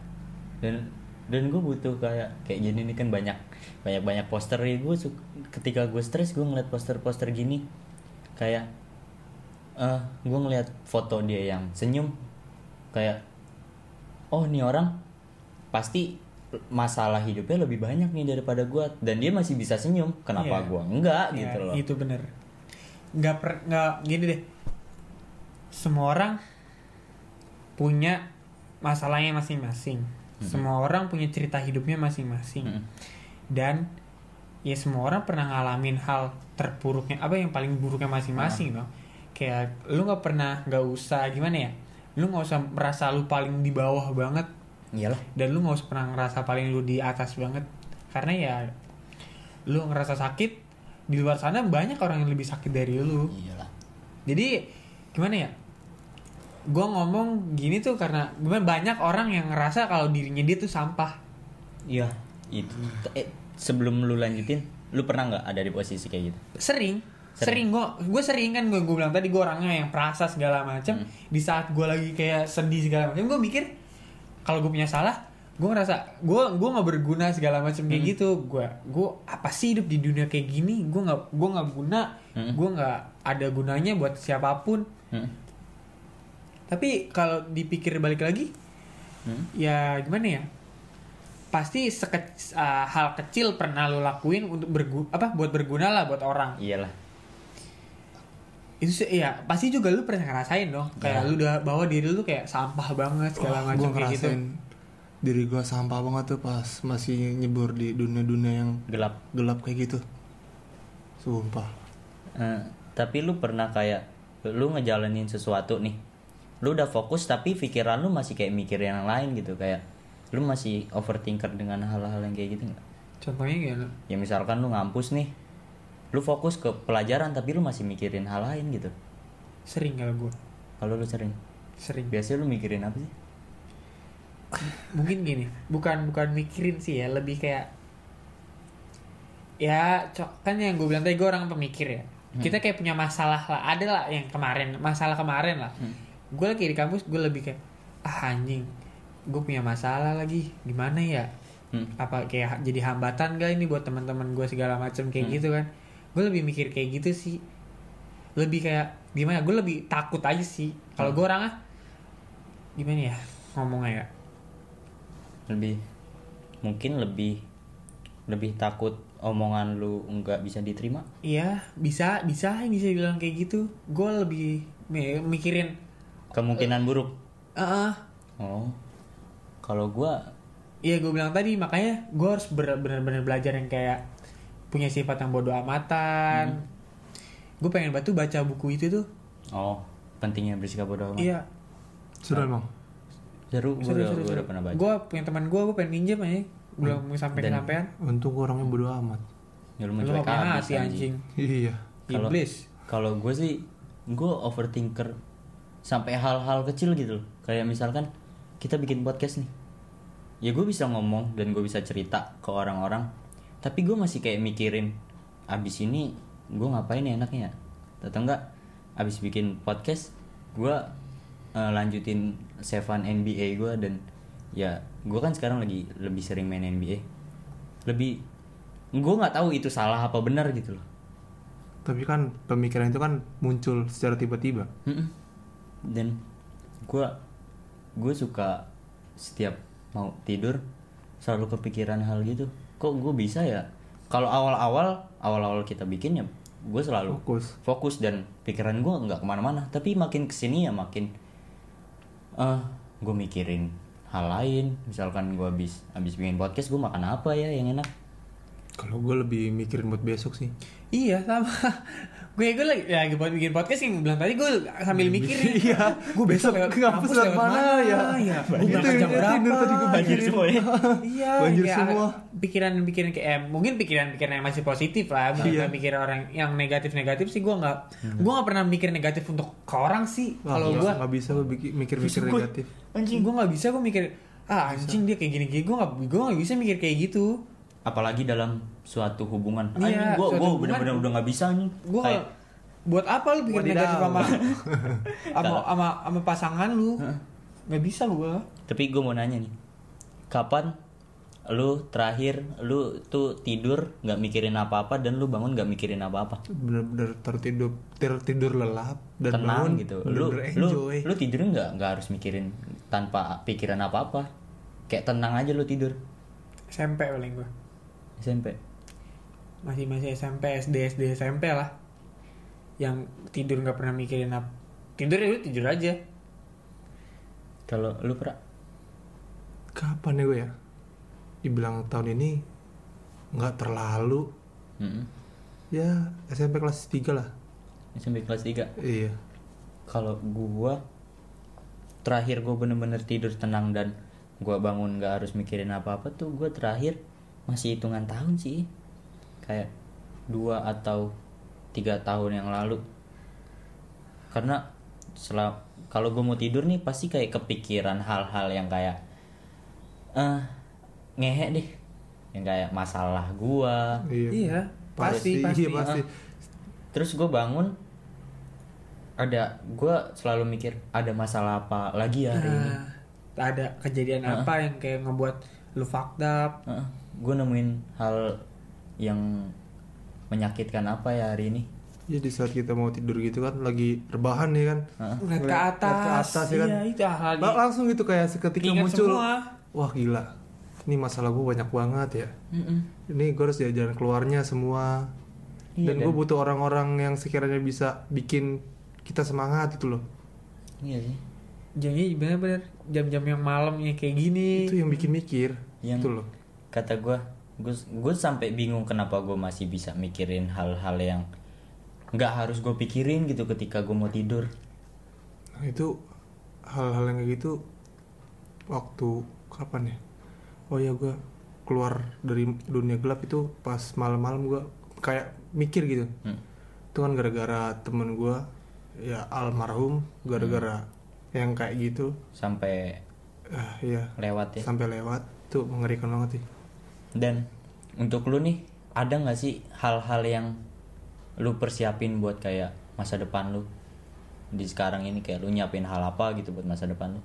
Dan dan gue butuh kayak kayak gini nih kan banyak banyak banyak poster. Ya gue ketika gue stres gue ngeliat poster-poster gini. Kayak eh gue ngeliat foto dia yang senyum. Kayak oh nih orang pasti masalah hidupnya lebih banyak nih daripada gua dan dia masih bisa senyum kenapa Iya. gua enggak Ya, gitu loh Itu bener. Nggak per, nggak gini deh. Semua orang punya masalahnya masing-masing. Semua orang punya cerita hidupnya masing-masing. Mm-mm. Dan ya semua orang pernah ngalamin hal terburuknya apa yang paling buruknya masing-masing dong. Kayak lu nggak pernah nggak usah gimana ya? Lu nggak usah merasa lu paling di bawah banget iyalah. Dan lu nggak usah pernah ngerasa paling lu di atas banget. Karena ya lu ngerasa sakit di luar sana banyak orang yang lebih sakit dari lu. Iyalah. Jadi gimana ya? Gue ngomong gini tuh karena gimana banyak orang yang ngerasa kalau dirinya dia tuh sampah. Iya itu. Eh, sebelum lu lanjutin lu pernah nggak ada di posisi kayak gitu? Sering. Sering. gue gue sering kan gue bilang tadi gue orangnya yang perasa segala macam di saat gue lagi kayak sedih segala macam gue mikir kalau gue punya salah gue ngerasa gue gue nggak berguna segala macam kayak gitu. Gue gue apa sih hidup di dunia kayak gini? Gue nggak gue nggak guna. Hmm. gue nggak ada gunanya buat siapa pun. Hmm. tapi kalau dipikir balik lagi Hmm. ya gimana ya? Pasti seke- uh, hal kecil pernah lo lakuin untuk bergu apa buat berguna lah buat orang. Iyalah itu sih ya pasti juga lu pernah ngerasain dong. Kayak Ya. lu udah bawa diri lu kayak sampah banget segala macam gua kayak gitu. ngerasain diri gue sampah banget tuh pas masih nyebur di dunia-dunia yang gelap. gelap kayak gitu. Sumpah. Eh, tapi lu pernah kayak lu ngejalanin sesuatu nih lu udah fokus tapi pikiran lu masih kayak mikir yang lain gitu kayak lu masih overthinker dengan hal-hal yang kayak gitu nggak? Contohnya gimana? Ya misalkan lu ngampus nih lu fokus ke pelajaran tapi lu masih mikirin hal lain gitu. Sering kalau gue kalau lu sering? Sering. Biasanya lu mikirin apa sih? Mungkin gini bukan bukan mikirin sih ya lebih kayak ya co- kan yang gue bilang tadi gue orang pemikir ya. Kita kayak punya masalah lah ada lah yang kemarin masalah kemarin lah. Gue lagi di kampus gue lebih kayak ah anjing gue punya masalah lagi gimana ya? Hmm. apa kayak jadi hambatan gak ini buat teman-teman gue segala macam kayak gitu kan gue lebih mikir kayak gitu sih. Lebih kayak gimana gue lebih takut aja sih. Kalau gue orangnya gimana ya ngomongnya ya? Lebih mungkin lebih lebih takut omongan lu nggak bisa diterima. Iya bisa bisa bisa bilang kayak gitu. Gue lebih mi- mikirin kemungkinan buruk. ah ah. oh kalau gua iya gue bilang tadi makanya gue harus bener-bener belajar yang kayak punya sifat yang bodoh amatan. Gue pengen batu baca buku itu tuh. Oh pentingnya bersikap bodoh amat. Iya. Sudah emang. Seru seru udah, seru seru. udah pernah baca. Gue punya teman gue gue pengen minjem aja. Belum sampai Dan- kesampean untung gua orangnya bodo amat. Ya, lu lu mencuek habis hati anjing. iya. Kalau- iblis. kalau gue sih gue overthinker sampai hal-hal kecil gitu loh. Kayak misalkan kita bikin podcast nih. Ya gue bisa ngomong dan gue bisa cerita ke orang-orang tapi gue masih kayak mikirin abis ini gue ngapain ya enaknya? Atau enggak abis bikin podcast gue eh, lanjutin seven NBA gue dan ya gue kan sekarang lagi lebih sering main NBA lebih gue nggak tahu itu salah apa benar gitu loh. Tapi kan pemikiran itu kan muncul secara tiba-tiba. Mm-mm. dan gue gue suka setiap mau tidur selalu kepikiran hal gitu kok gue bisa ya? Kalau awal-awal awal-awal kita bikin ya gue selalu fokus. fokus dan pikiran gue nggak ke mana-mana. Tapi makin ke sini ya makin eh gue mikirin hal lain. Misalkan gue habis habis bikin podcast gue makan apa ya yang enak? Kalau gue lebih mikirin buat besok sih. Iya sama gue gue lagi ya lagi buat bikin podcast yang bilang tadi gue sambil mikir Iya. gue besok lewat Kampus lewat mana ya? ya. Gue Itu berangkat jam berapa tidur tadi gue banjir semua ya. Iya Banjir kayak semua. pikiran-pikiran kayak eh, mungkin pikiran-pikiran yang masih positif lah bukan Iya. mikir orang yang negatif-negatif sih gue nggak gue nggak pernah mikir negatif untuk ke orang sih kalau gue nggak bisa gue mikir-mikir negatif. Anjing gue nggak bisa gue mikir ah anjing dia kayak gini gini gue nggak gue nggak bisa mikir kayak gitu. Apalagi dalam suatu hubungan. Iya, gue gue bener-bener udah nggak bisa nih gue Kayak- buat apa lu pikir negatif sama sama sama sama pasangan lu? Nggak bisa gue Tapi gue mau nanya nih, kapan lu terakhir lu tuh tidur nggak mikirin apa-apa dan lu bangun nggak mikirin apa-apa? bener-bener tertidur tertidur lelap dan Tenang bangun gitu. Lu lu lu tidur nggak nggak harus mikirin tanpa pikiran apa-apa. Kayak tenang aja lu tidur. SMP paling gue SMP masih masih SMP SD SD SMP lah. Yang tidur nggak pernah mikirin apa tidur ya udah tidur aja. Kalau lu pra? Kapan ya gue ya? Dibilang tahun ini nggak terlalu. Mm-mm. ya SMP kelas 3 lah. SMP kelas 3 iya. Kalau gua terakhir gua bener-bener tidur tenang dan gua bangun nggak harus mikirin apa-apa tuh gua terakhir masih hitungan tahun sih kayak dua atau tiga tahun yang lalu. Karena setelah kalau gue mau tidur nih pasti kayak kepikiran hal-hal yang kayak eh ngehe deh. Yang kayak masalah gua. Iya. Pasti pasti iya pasti. terus gue bangun ada gue selalu mikir ada masalah apa lagi ya hari ini? Nah, ada kejadian apa yang kayak ngebuat lu fucked up? Gue nemuin hal yang menyakitkan apa ya hari ini? Ya di saat kita mau tidur gitu kan lagi rebahan ya kan. Heeh. ngeliat ke Ngeliat atas, ke atas, ya kan? iya itu langsung gitu kayak seketika Keinget muncul. semua. wah gila. Ini masalah gue banyak banget ya. Mm-mm. ini gue harus jalan keluarnya semua. Iya, dan gue butuh orang-orang yang sekiranya bisa bikin kita semangat itu loh. Iya sih. Jamnya bener-bener jam-jam yang malamnya kayak gini. Itu yang bikin mikir. Yang itu loh. kata gue gue gue sampai bingung kenapa gue masih bisa mikirin hal-hal yang nggak harus gue pikirin gitu ketika gue mau tidur. Nah itu hal-hal yang kayak gitu waktu kapan ya? Oh ya gue keluar dari dunia gelap itu pas malam-malam gue kayak mikir gitu. Hmm. itu kan gara-gara temen gue ya almarhum gara-gara yang kayak gitu. Sampai ah iya. lewat ya? Sampai lewat tuh mengerikan banget sih Dan untuk lu nih, ada nggak sih hal-hal yang lu persiapin buat kayak masa depan lu? Di sekarang ini kayak lu nyiapin hal apa gitu buat masa depan lu?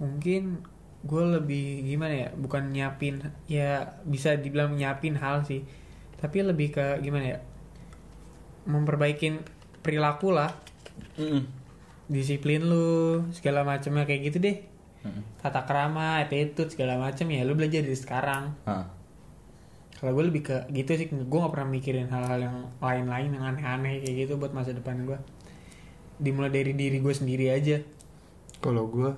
mungkin gue lebih gimana ya bukan nyiapin ya bisa dibilang nyiapin hal sih tapi lebih ke gimana ya memperbaikin perilaku lah disiplin lu segala macamnya kayak gitu deh Mm-mm. tata kerama attitude segala macam ya lu belajar dari sekarang. Kalau gue lebih ke gitu sih gue gak pernah mikirin hal-hal yang lain-lain yang aneh-aneh kayak gitu buat masa depan gue dimulai dari diri gue sendiri aja. Kalau gue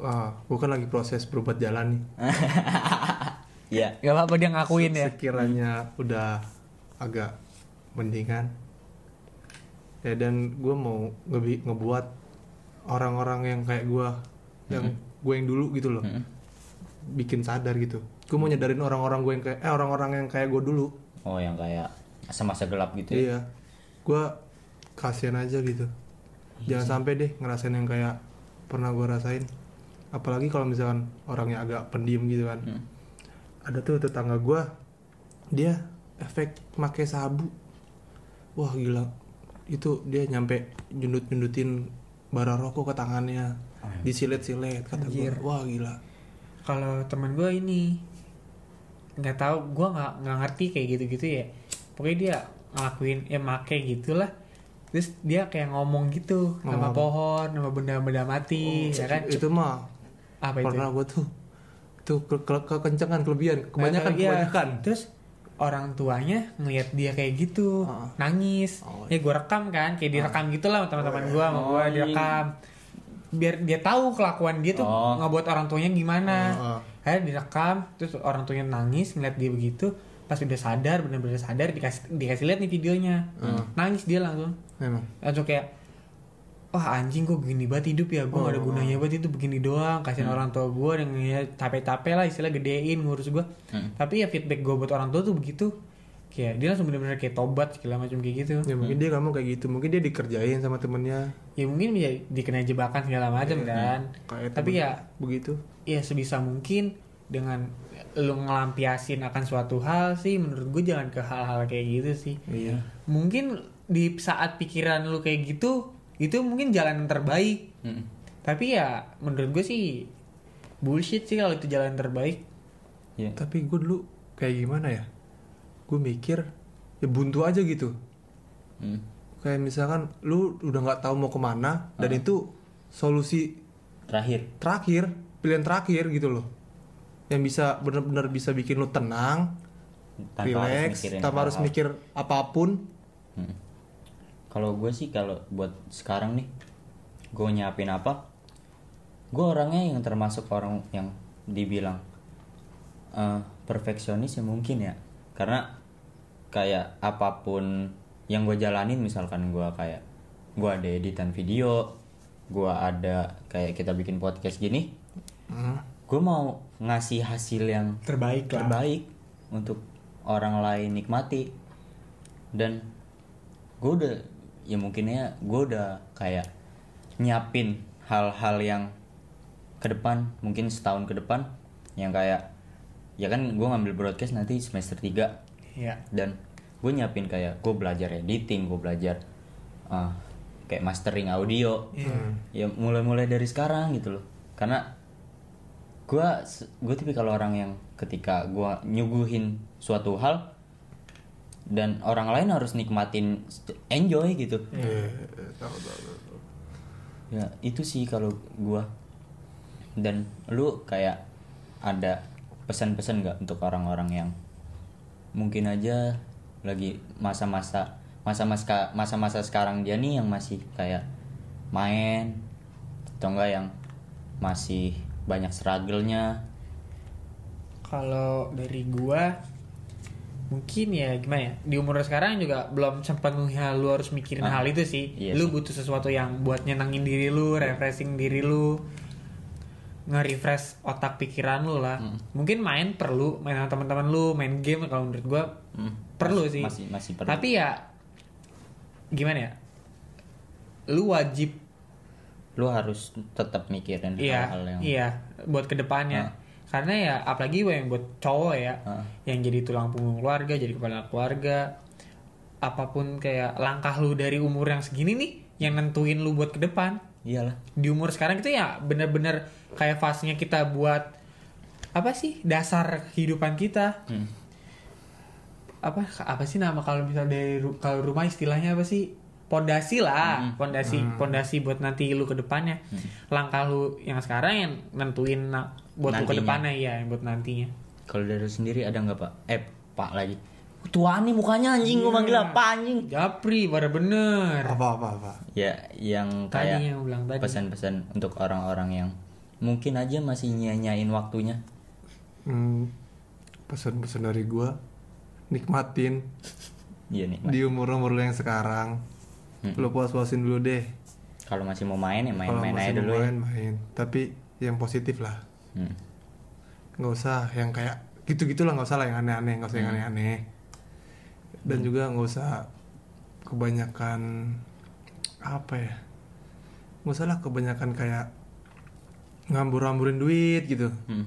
wah gue kan lagi proses berobat jalan nih. Iya. gak apa-apa dia ngakuin ya. Sekiranya udah agak mendingan. Ya dan gue mau ngebi- ngebuat orang-orang yang kayak gue yang gue yang dulu gitu loh. Bikin sadar gitu. Gue mau nyadarin orang-orang gue yang kayak eh orang-orang yang kayak gue dulu. Oh yang kayak masa-masa gelap gitu ya? iya. Gue kasihan aja gitu. Jangan sampai deh ngerasain yang kayak pernah gue rasain. Apalagi kalau misalkan orangnya agak pendiam gitu kan. Hmm. ada tuh tetangga gue dia efek pakai sabu. Wah gila. Itu dia nyampe nyundut nyundutin bara rokok ke tangannya. Disilet-silet kata gue wah gila kalau teman gue ini nggak tahu gue nggak nggak ngerti kayak gitu gitu ya. Pokoknya dia ngelakuin ya make gitulah. Terus dia kayak ngomong gitu nama Ngomong. pohon nama benda-benda mati ya kan? itu mah apa itu? pernah gue tuh tuh ke, ke, kekencangan kelebihan kebanyakan Iya. kebanyakan. Terus orang tuanya ngelihat dia kayak gitu Heeh. nangis. Oh, ya gue rekam kan kayak direkam gitu lah sama teman-teman gue sama gue Oh, iya. direkam biar dia tahu kelakuan dia tuh Oh. ngebuat orang tuanya gimana. Heeh. akhirnya direkam terus orang tuanya nangis ngeliat dia begitu. Pas udah sadar bener-bener sadar dikasih dikasih lihat nih videonya. Nangis dia langsung. Memang. Langsung kayak wah anjing kok gini banget hidup ya. Gue gak ada gunanya banget itu begini doang. Kasihan orang tua gue yang ya capek-capek lah istilah gedein ngurus gue Hmm. tapi ya feedback gue buat orang tua tuh begitu kayak dia langsung bener-bener kayak tobat segala macam kayak gitu. Ya mungkin dia kamu kayak gitu. Mungkin dia dikerjain sama temennya. Ya mungkin bisa dikena jebakan segala macam kan. kayak tapi ya begitu. ya sebisa mungkin dengan lu ngelampiasin akan suatu hal sih menurut gue jangan ke hal-hal kayak gitu sih. Iya. Mungkin di saat pikiran lu kayak gitu itu mungkin jalan yang terbaik. Mm-mm. tapi ya menurut gue sih bullshit sih kalau itu jalan terbaik. Iya. tapi gue dulu kayak gimana ya gue mikir ya buntu aja gitu Mm. kayak misalkan lu udah nggak tahu mau ke mana dan itu solusi Terakhir. terakhir pilihan terakhir gitu loh yang bisa bener-bener bisa bikin lu tenang Tanpa harus relax mikirin tanpa harus mikir apa pun Hmm. Kalau gue sih kalau buat sekarang nih, gue nyiapin apa? Gue orangnya yang termasuk orang yang dibilang eh, perfeksionis ya mungkin ya, karena kayak apa pun yang gue jalanin misalkan gue kayak gue ada editan video, gue ada kayak kita bikin podcast gini, Hmm. gue mau ngasih hasil yang Terbaik lah. terbaik untuk orang lain nikmati dan gue udah ya mungkinnya gue udah kayak nyiapin hal-hal yang ke depan mungkin setahun ke depan yang kayak ya kan gue ngambil broadcast nanti semester 3 Iya. dan gue nyiapin kayak gue belajar editing gue belajar ah, kayak mastering audio. Ya mulai-mulai dari sekarang gitu loh. Karena gue gue tipe kalau orang yang ketika gue nyuguhin suatu hal dan orang lain harus nikmatin enjoy gitu. Tahu, tahu, tahu. ya itu sih kalau gue dan lu kayak ada pesan-pesan nggak untuk orang-orang yang mungkin aja lagi masa-masa masa-masa masa-masa sekarang dia nih yang masih kayak main atau enggak yang masih banyak struggle-nya? Kalau dari gua mungkin ya gimana ya di umur sekarang juga belum sepenuhnya lu harus mikirin Ah, hal itu sih. iya lu sih. butuh sesuatu yang buat nyenengin diri lu refreshing diri lu nge-refresh otak pikiran lu lah. Hmm. mungkin main perlu main sama teman-teman lu main game kalau menurut gua Hmm, perlu masih- sih. masih masih perlu. Tapi ya gimana ya? Lu wajib. Lu harus tetap mikirin iya hal-hal yang iya buat ke depannya Ah. karena ya apalagi yang buat cowok ya Ah. yang jadi tulang punggung keluarga jadi kepala keluarga apa pun kayak langkah lu dari umur yang segini nih yang nentuin lu buat ke depan. Iyalah. Di umur sekarang itu ya bener-bener kayak fasenya kita buat apa sih dasar kehidupan kita. Hmm. apa apa sih nama kalau misal dari kalau rumah istilahnya apa sih? Pondasi lah pondasi pondasi buat nanti lu ke depannya. Langkah lu yang sekarang yang nentuin na- buat lu ke Nantinya. depannya ya yang buat nantinya. Kalau dari lu sendiri ada nggak pak? Eh pak lagi. Tua nih mukanya anjing gua manggil apa anjing? Japri pada bener. Apa apa apa? Ya yang tadi kayak yang bilang tadi. pesan-pesan untuk orang-orang yang mungkin aja masih nyanyain waktunya. Hmm, pesan-pesan dari gua nikmatin. Iya nih di umur umur yang sekarang Hmm. lu puas-puasin dulu deh. Kalau masih mau main ya main-main aja dulu ya. main main. Tapi yang positif lah. Hmm. nggak usah yang kayak gitu-gitu lah nggak usah lah yang aneh-aneh nggak usah yang Hmm. aneh-aneh. Dan juga nggak usah kebanyakan apa ya nggak usah lah kebanyakan kayak ngambur-ngamburin duit gitu. Hmm.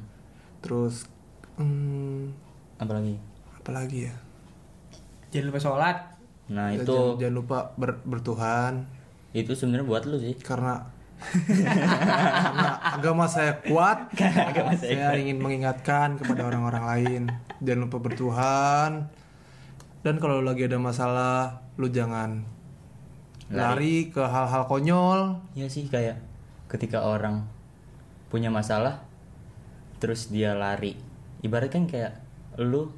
terus hmm, apalagi apalagi ya? Jangan lupa sholat. Nah Ya, itu. jangan, jangan lupa ber- bertuhan. Itu sebenarnya buat lu sih. Karena karena agama saya kuat. Agama saya saya ingin mengingatkan kepada orang-orang lain. Jangan lupa bertuhan. Dan kalau lagi ada masalah lu jangan lari, ke hal-hal konyol. Ya sih kayak ketika orang punya masalah terus dia lari. Ibarat kan kayak lu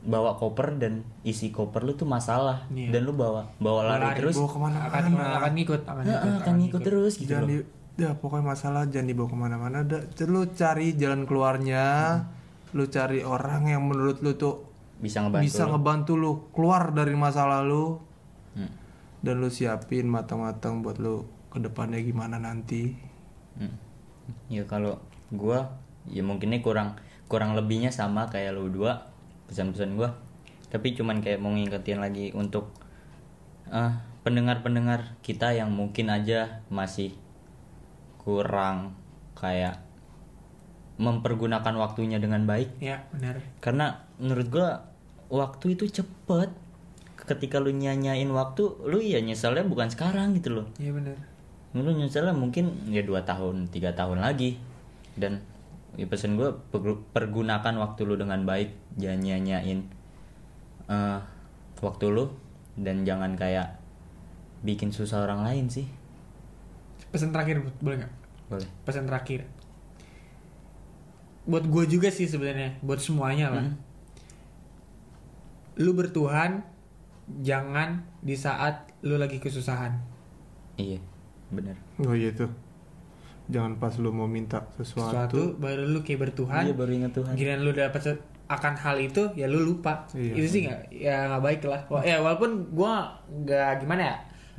bawa koper dan isi koper lu tuh masalah Iya. dan lu bawa bawa lari, Lari, terus. bawa ke mana-mana. Akan akan ngikut. akan ngikut. akan ngikut terus gitu jangan loh. di ya pokoknya masalah jangan dibawa ke mana-mana. Dah lu cari jalan keluarnya lu cari orang yang menurut lu tuh bisa ngebantu bisa lu. ngebantu lu keluar dari masalah lu. Hmm. dan lu siapin matang-matang buat lu ke depannya gimana nanti Hmm. Ya kalau gua ya mungkinnya kurang kurang lebihnya sama kayak lu dua pesan-pesan gua. Tapi cuman kayak mau ngingetin lagi untuk eh, pendengar-pendengar kita yang mungkin aja masih kurang kayak mempergunakan waktunya dengan baik. Ya benar. Karena menurut gua waktu itu cepet. Ketika lu nyanyain waktu lu ya nyeselnya bukan sekarang gitu loh. Iya benar lu nyeselnya mungkin ya dua tahun tiga tahun lagi. Dan ya pesan gue pergunakan waktu lu dengan baik jangan nyanyain eh, waktu lu. Dan jangan kayak bikin susah orang lain sih. Pesan terakhir boleh nggak? Boleh. Pesan terakhir. Buat gue juga sih sebenarnya buat semuanya lah. Hmm. lu bertuhan jangan di saat lu lagi kesusahan. Iya bener. Oh iya tuh. Jangan pas lu mau minta sesuatu. Sesuatu. baru lu kayak bertuhan. Iya baru ingat Tuhan. Giliran lu dapat akan hal itu ya lu lupa. Iya. itu sih nggak ya nggak baik lah. Ya walaupun gua nggak gimana ya?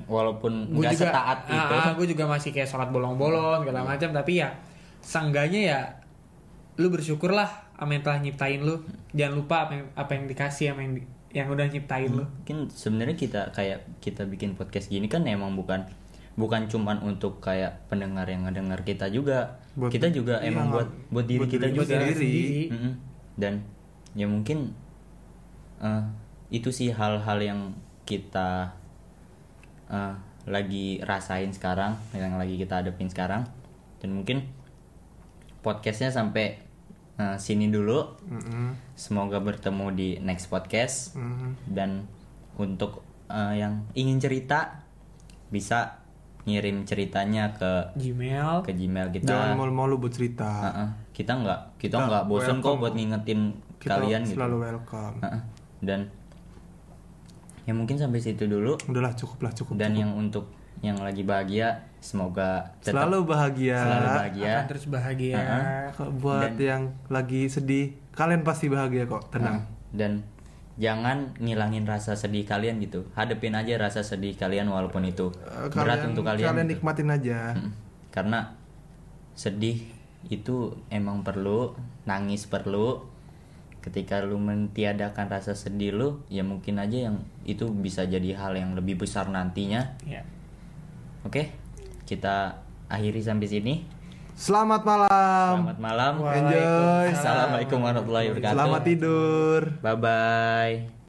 Walaupun gue nggak juga setaat itu. gue juga masih kayak sholat bolong-bolong segala macam. Tapi ya sangganya ya lu bersyukurlah sama yang telah nyiptain lu. Jangan lupa apa yang apa yang dikasih sama yang di- yang udah nyiptain lu. Mungkin sebenarnya kita kayak kita bikin podcast gini kan emang bukan bukan cuman untuk kayak pendengar yang ngedengar kita juga Buat- kita juga iya, emang buat buat diri buat kita diri juga sendiri. sendiri. Mm-mm. dan ya mungkin eh, itu sih hal-hal yang kita eh, lagi rasain sekarang yang lagi kita hadapin sekarang dan mungkin podcastnya sampai eh, sini dulu Mm-mm. semoga bertemu di next podcast Mm. dan untuk eh, yang ingin cerita bisa ngirim ceritanya ke Gmail ke Gmail kita. Jangan malu-malu buat cerita. Heeh. kita nggak kita nggak bosan kok welcome. buat ngingetin Kita kalian gitu. selalu welcome. Heeh. Dan ya mungkin sampai situ dulu. Udahlah cukup lah cukup. Dan cukup. yang untuk yang lagi bahagia semoga tetap selalu bahagia. selalu bahagia. akan terus bahagia Heeh. Kok buat yang lagi sedih, kalian pasti bahagia kok. Tenang. Nah, dan jangan ngilangin rasa sedih kalian gitu. Hadepin aja rasa sedih kalian walaupun itu Eh, berat untuk kalian. Kalian gitu. nikmatin aja. Mm. Karena sedih itu emang perlu, nangis perlu. Ketika lu mentiadakan rasa sedih lu, ya mungkin aja yang itu bisa jadi hal yang lebih besar nantinya. ya Oke, kita akhiri sampai sini. Selamat malam. Selamat malam. Enjoy. Assalamualaikum warahmatullahi wabarakatuh. Selamat tidur. Bye bye.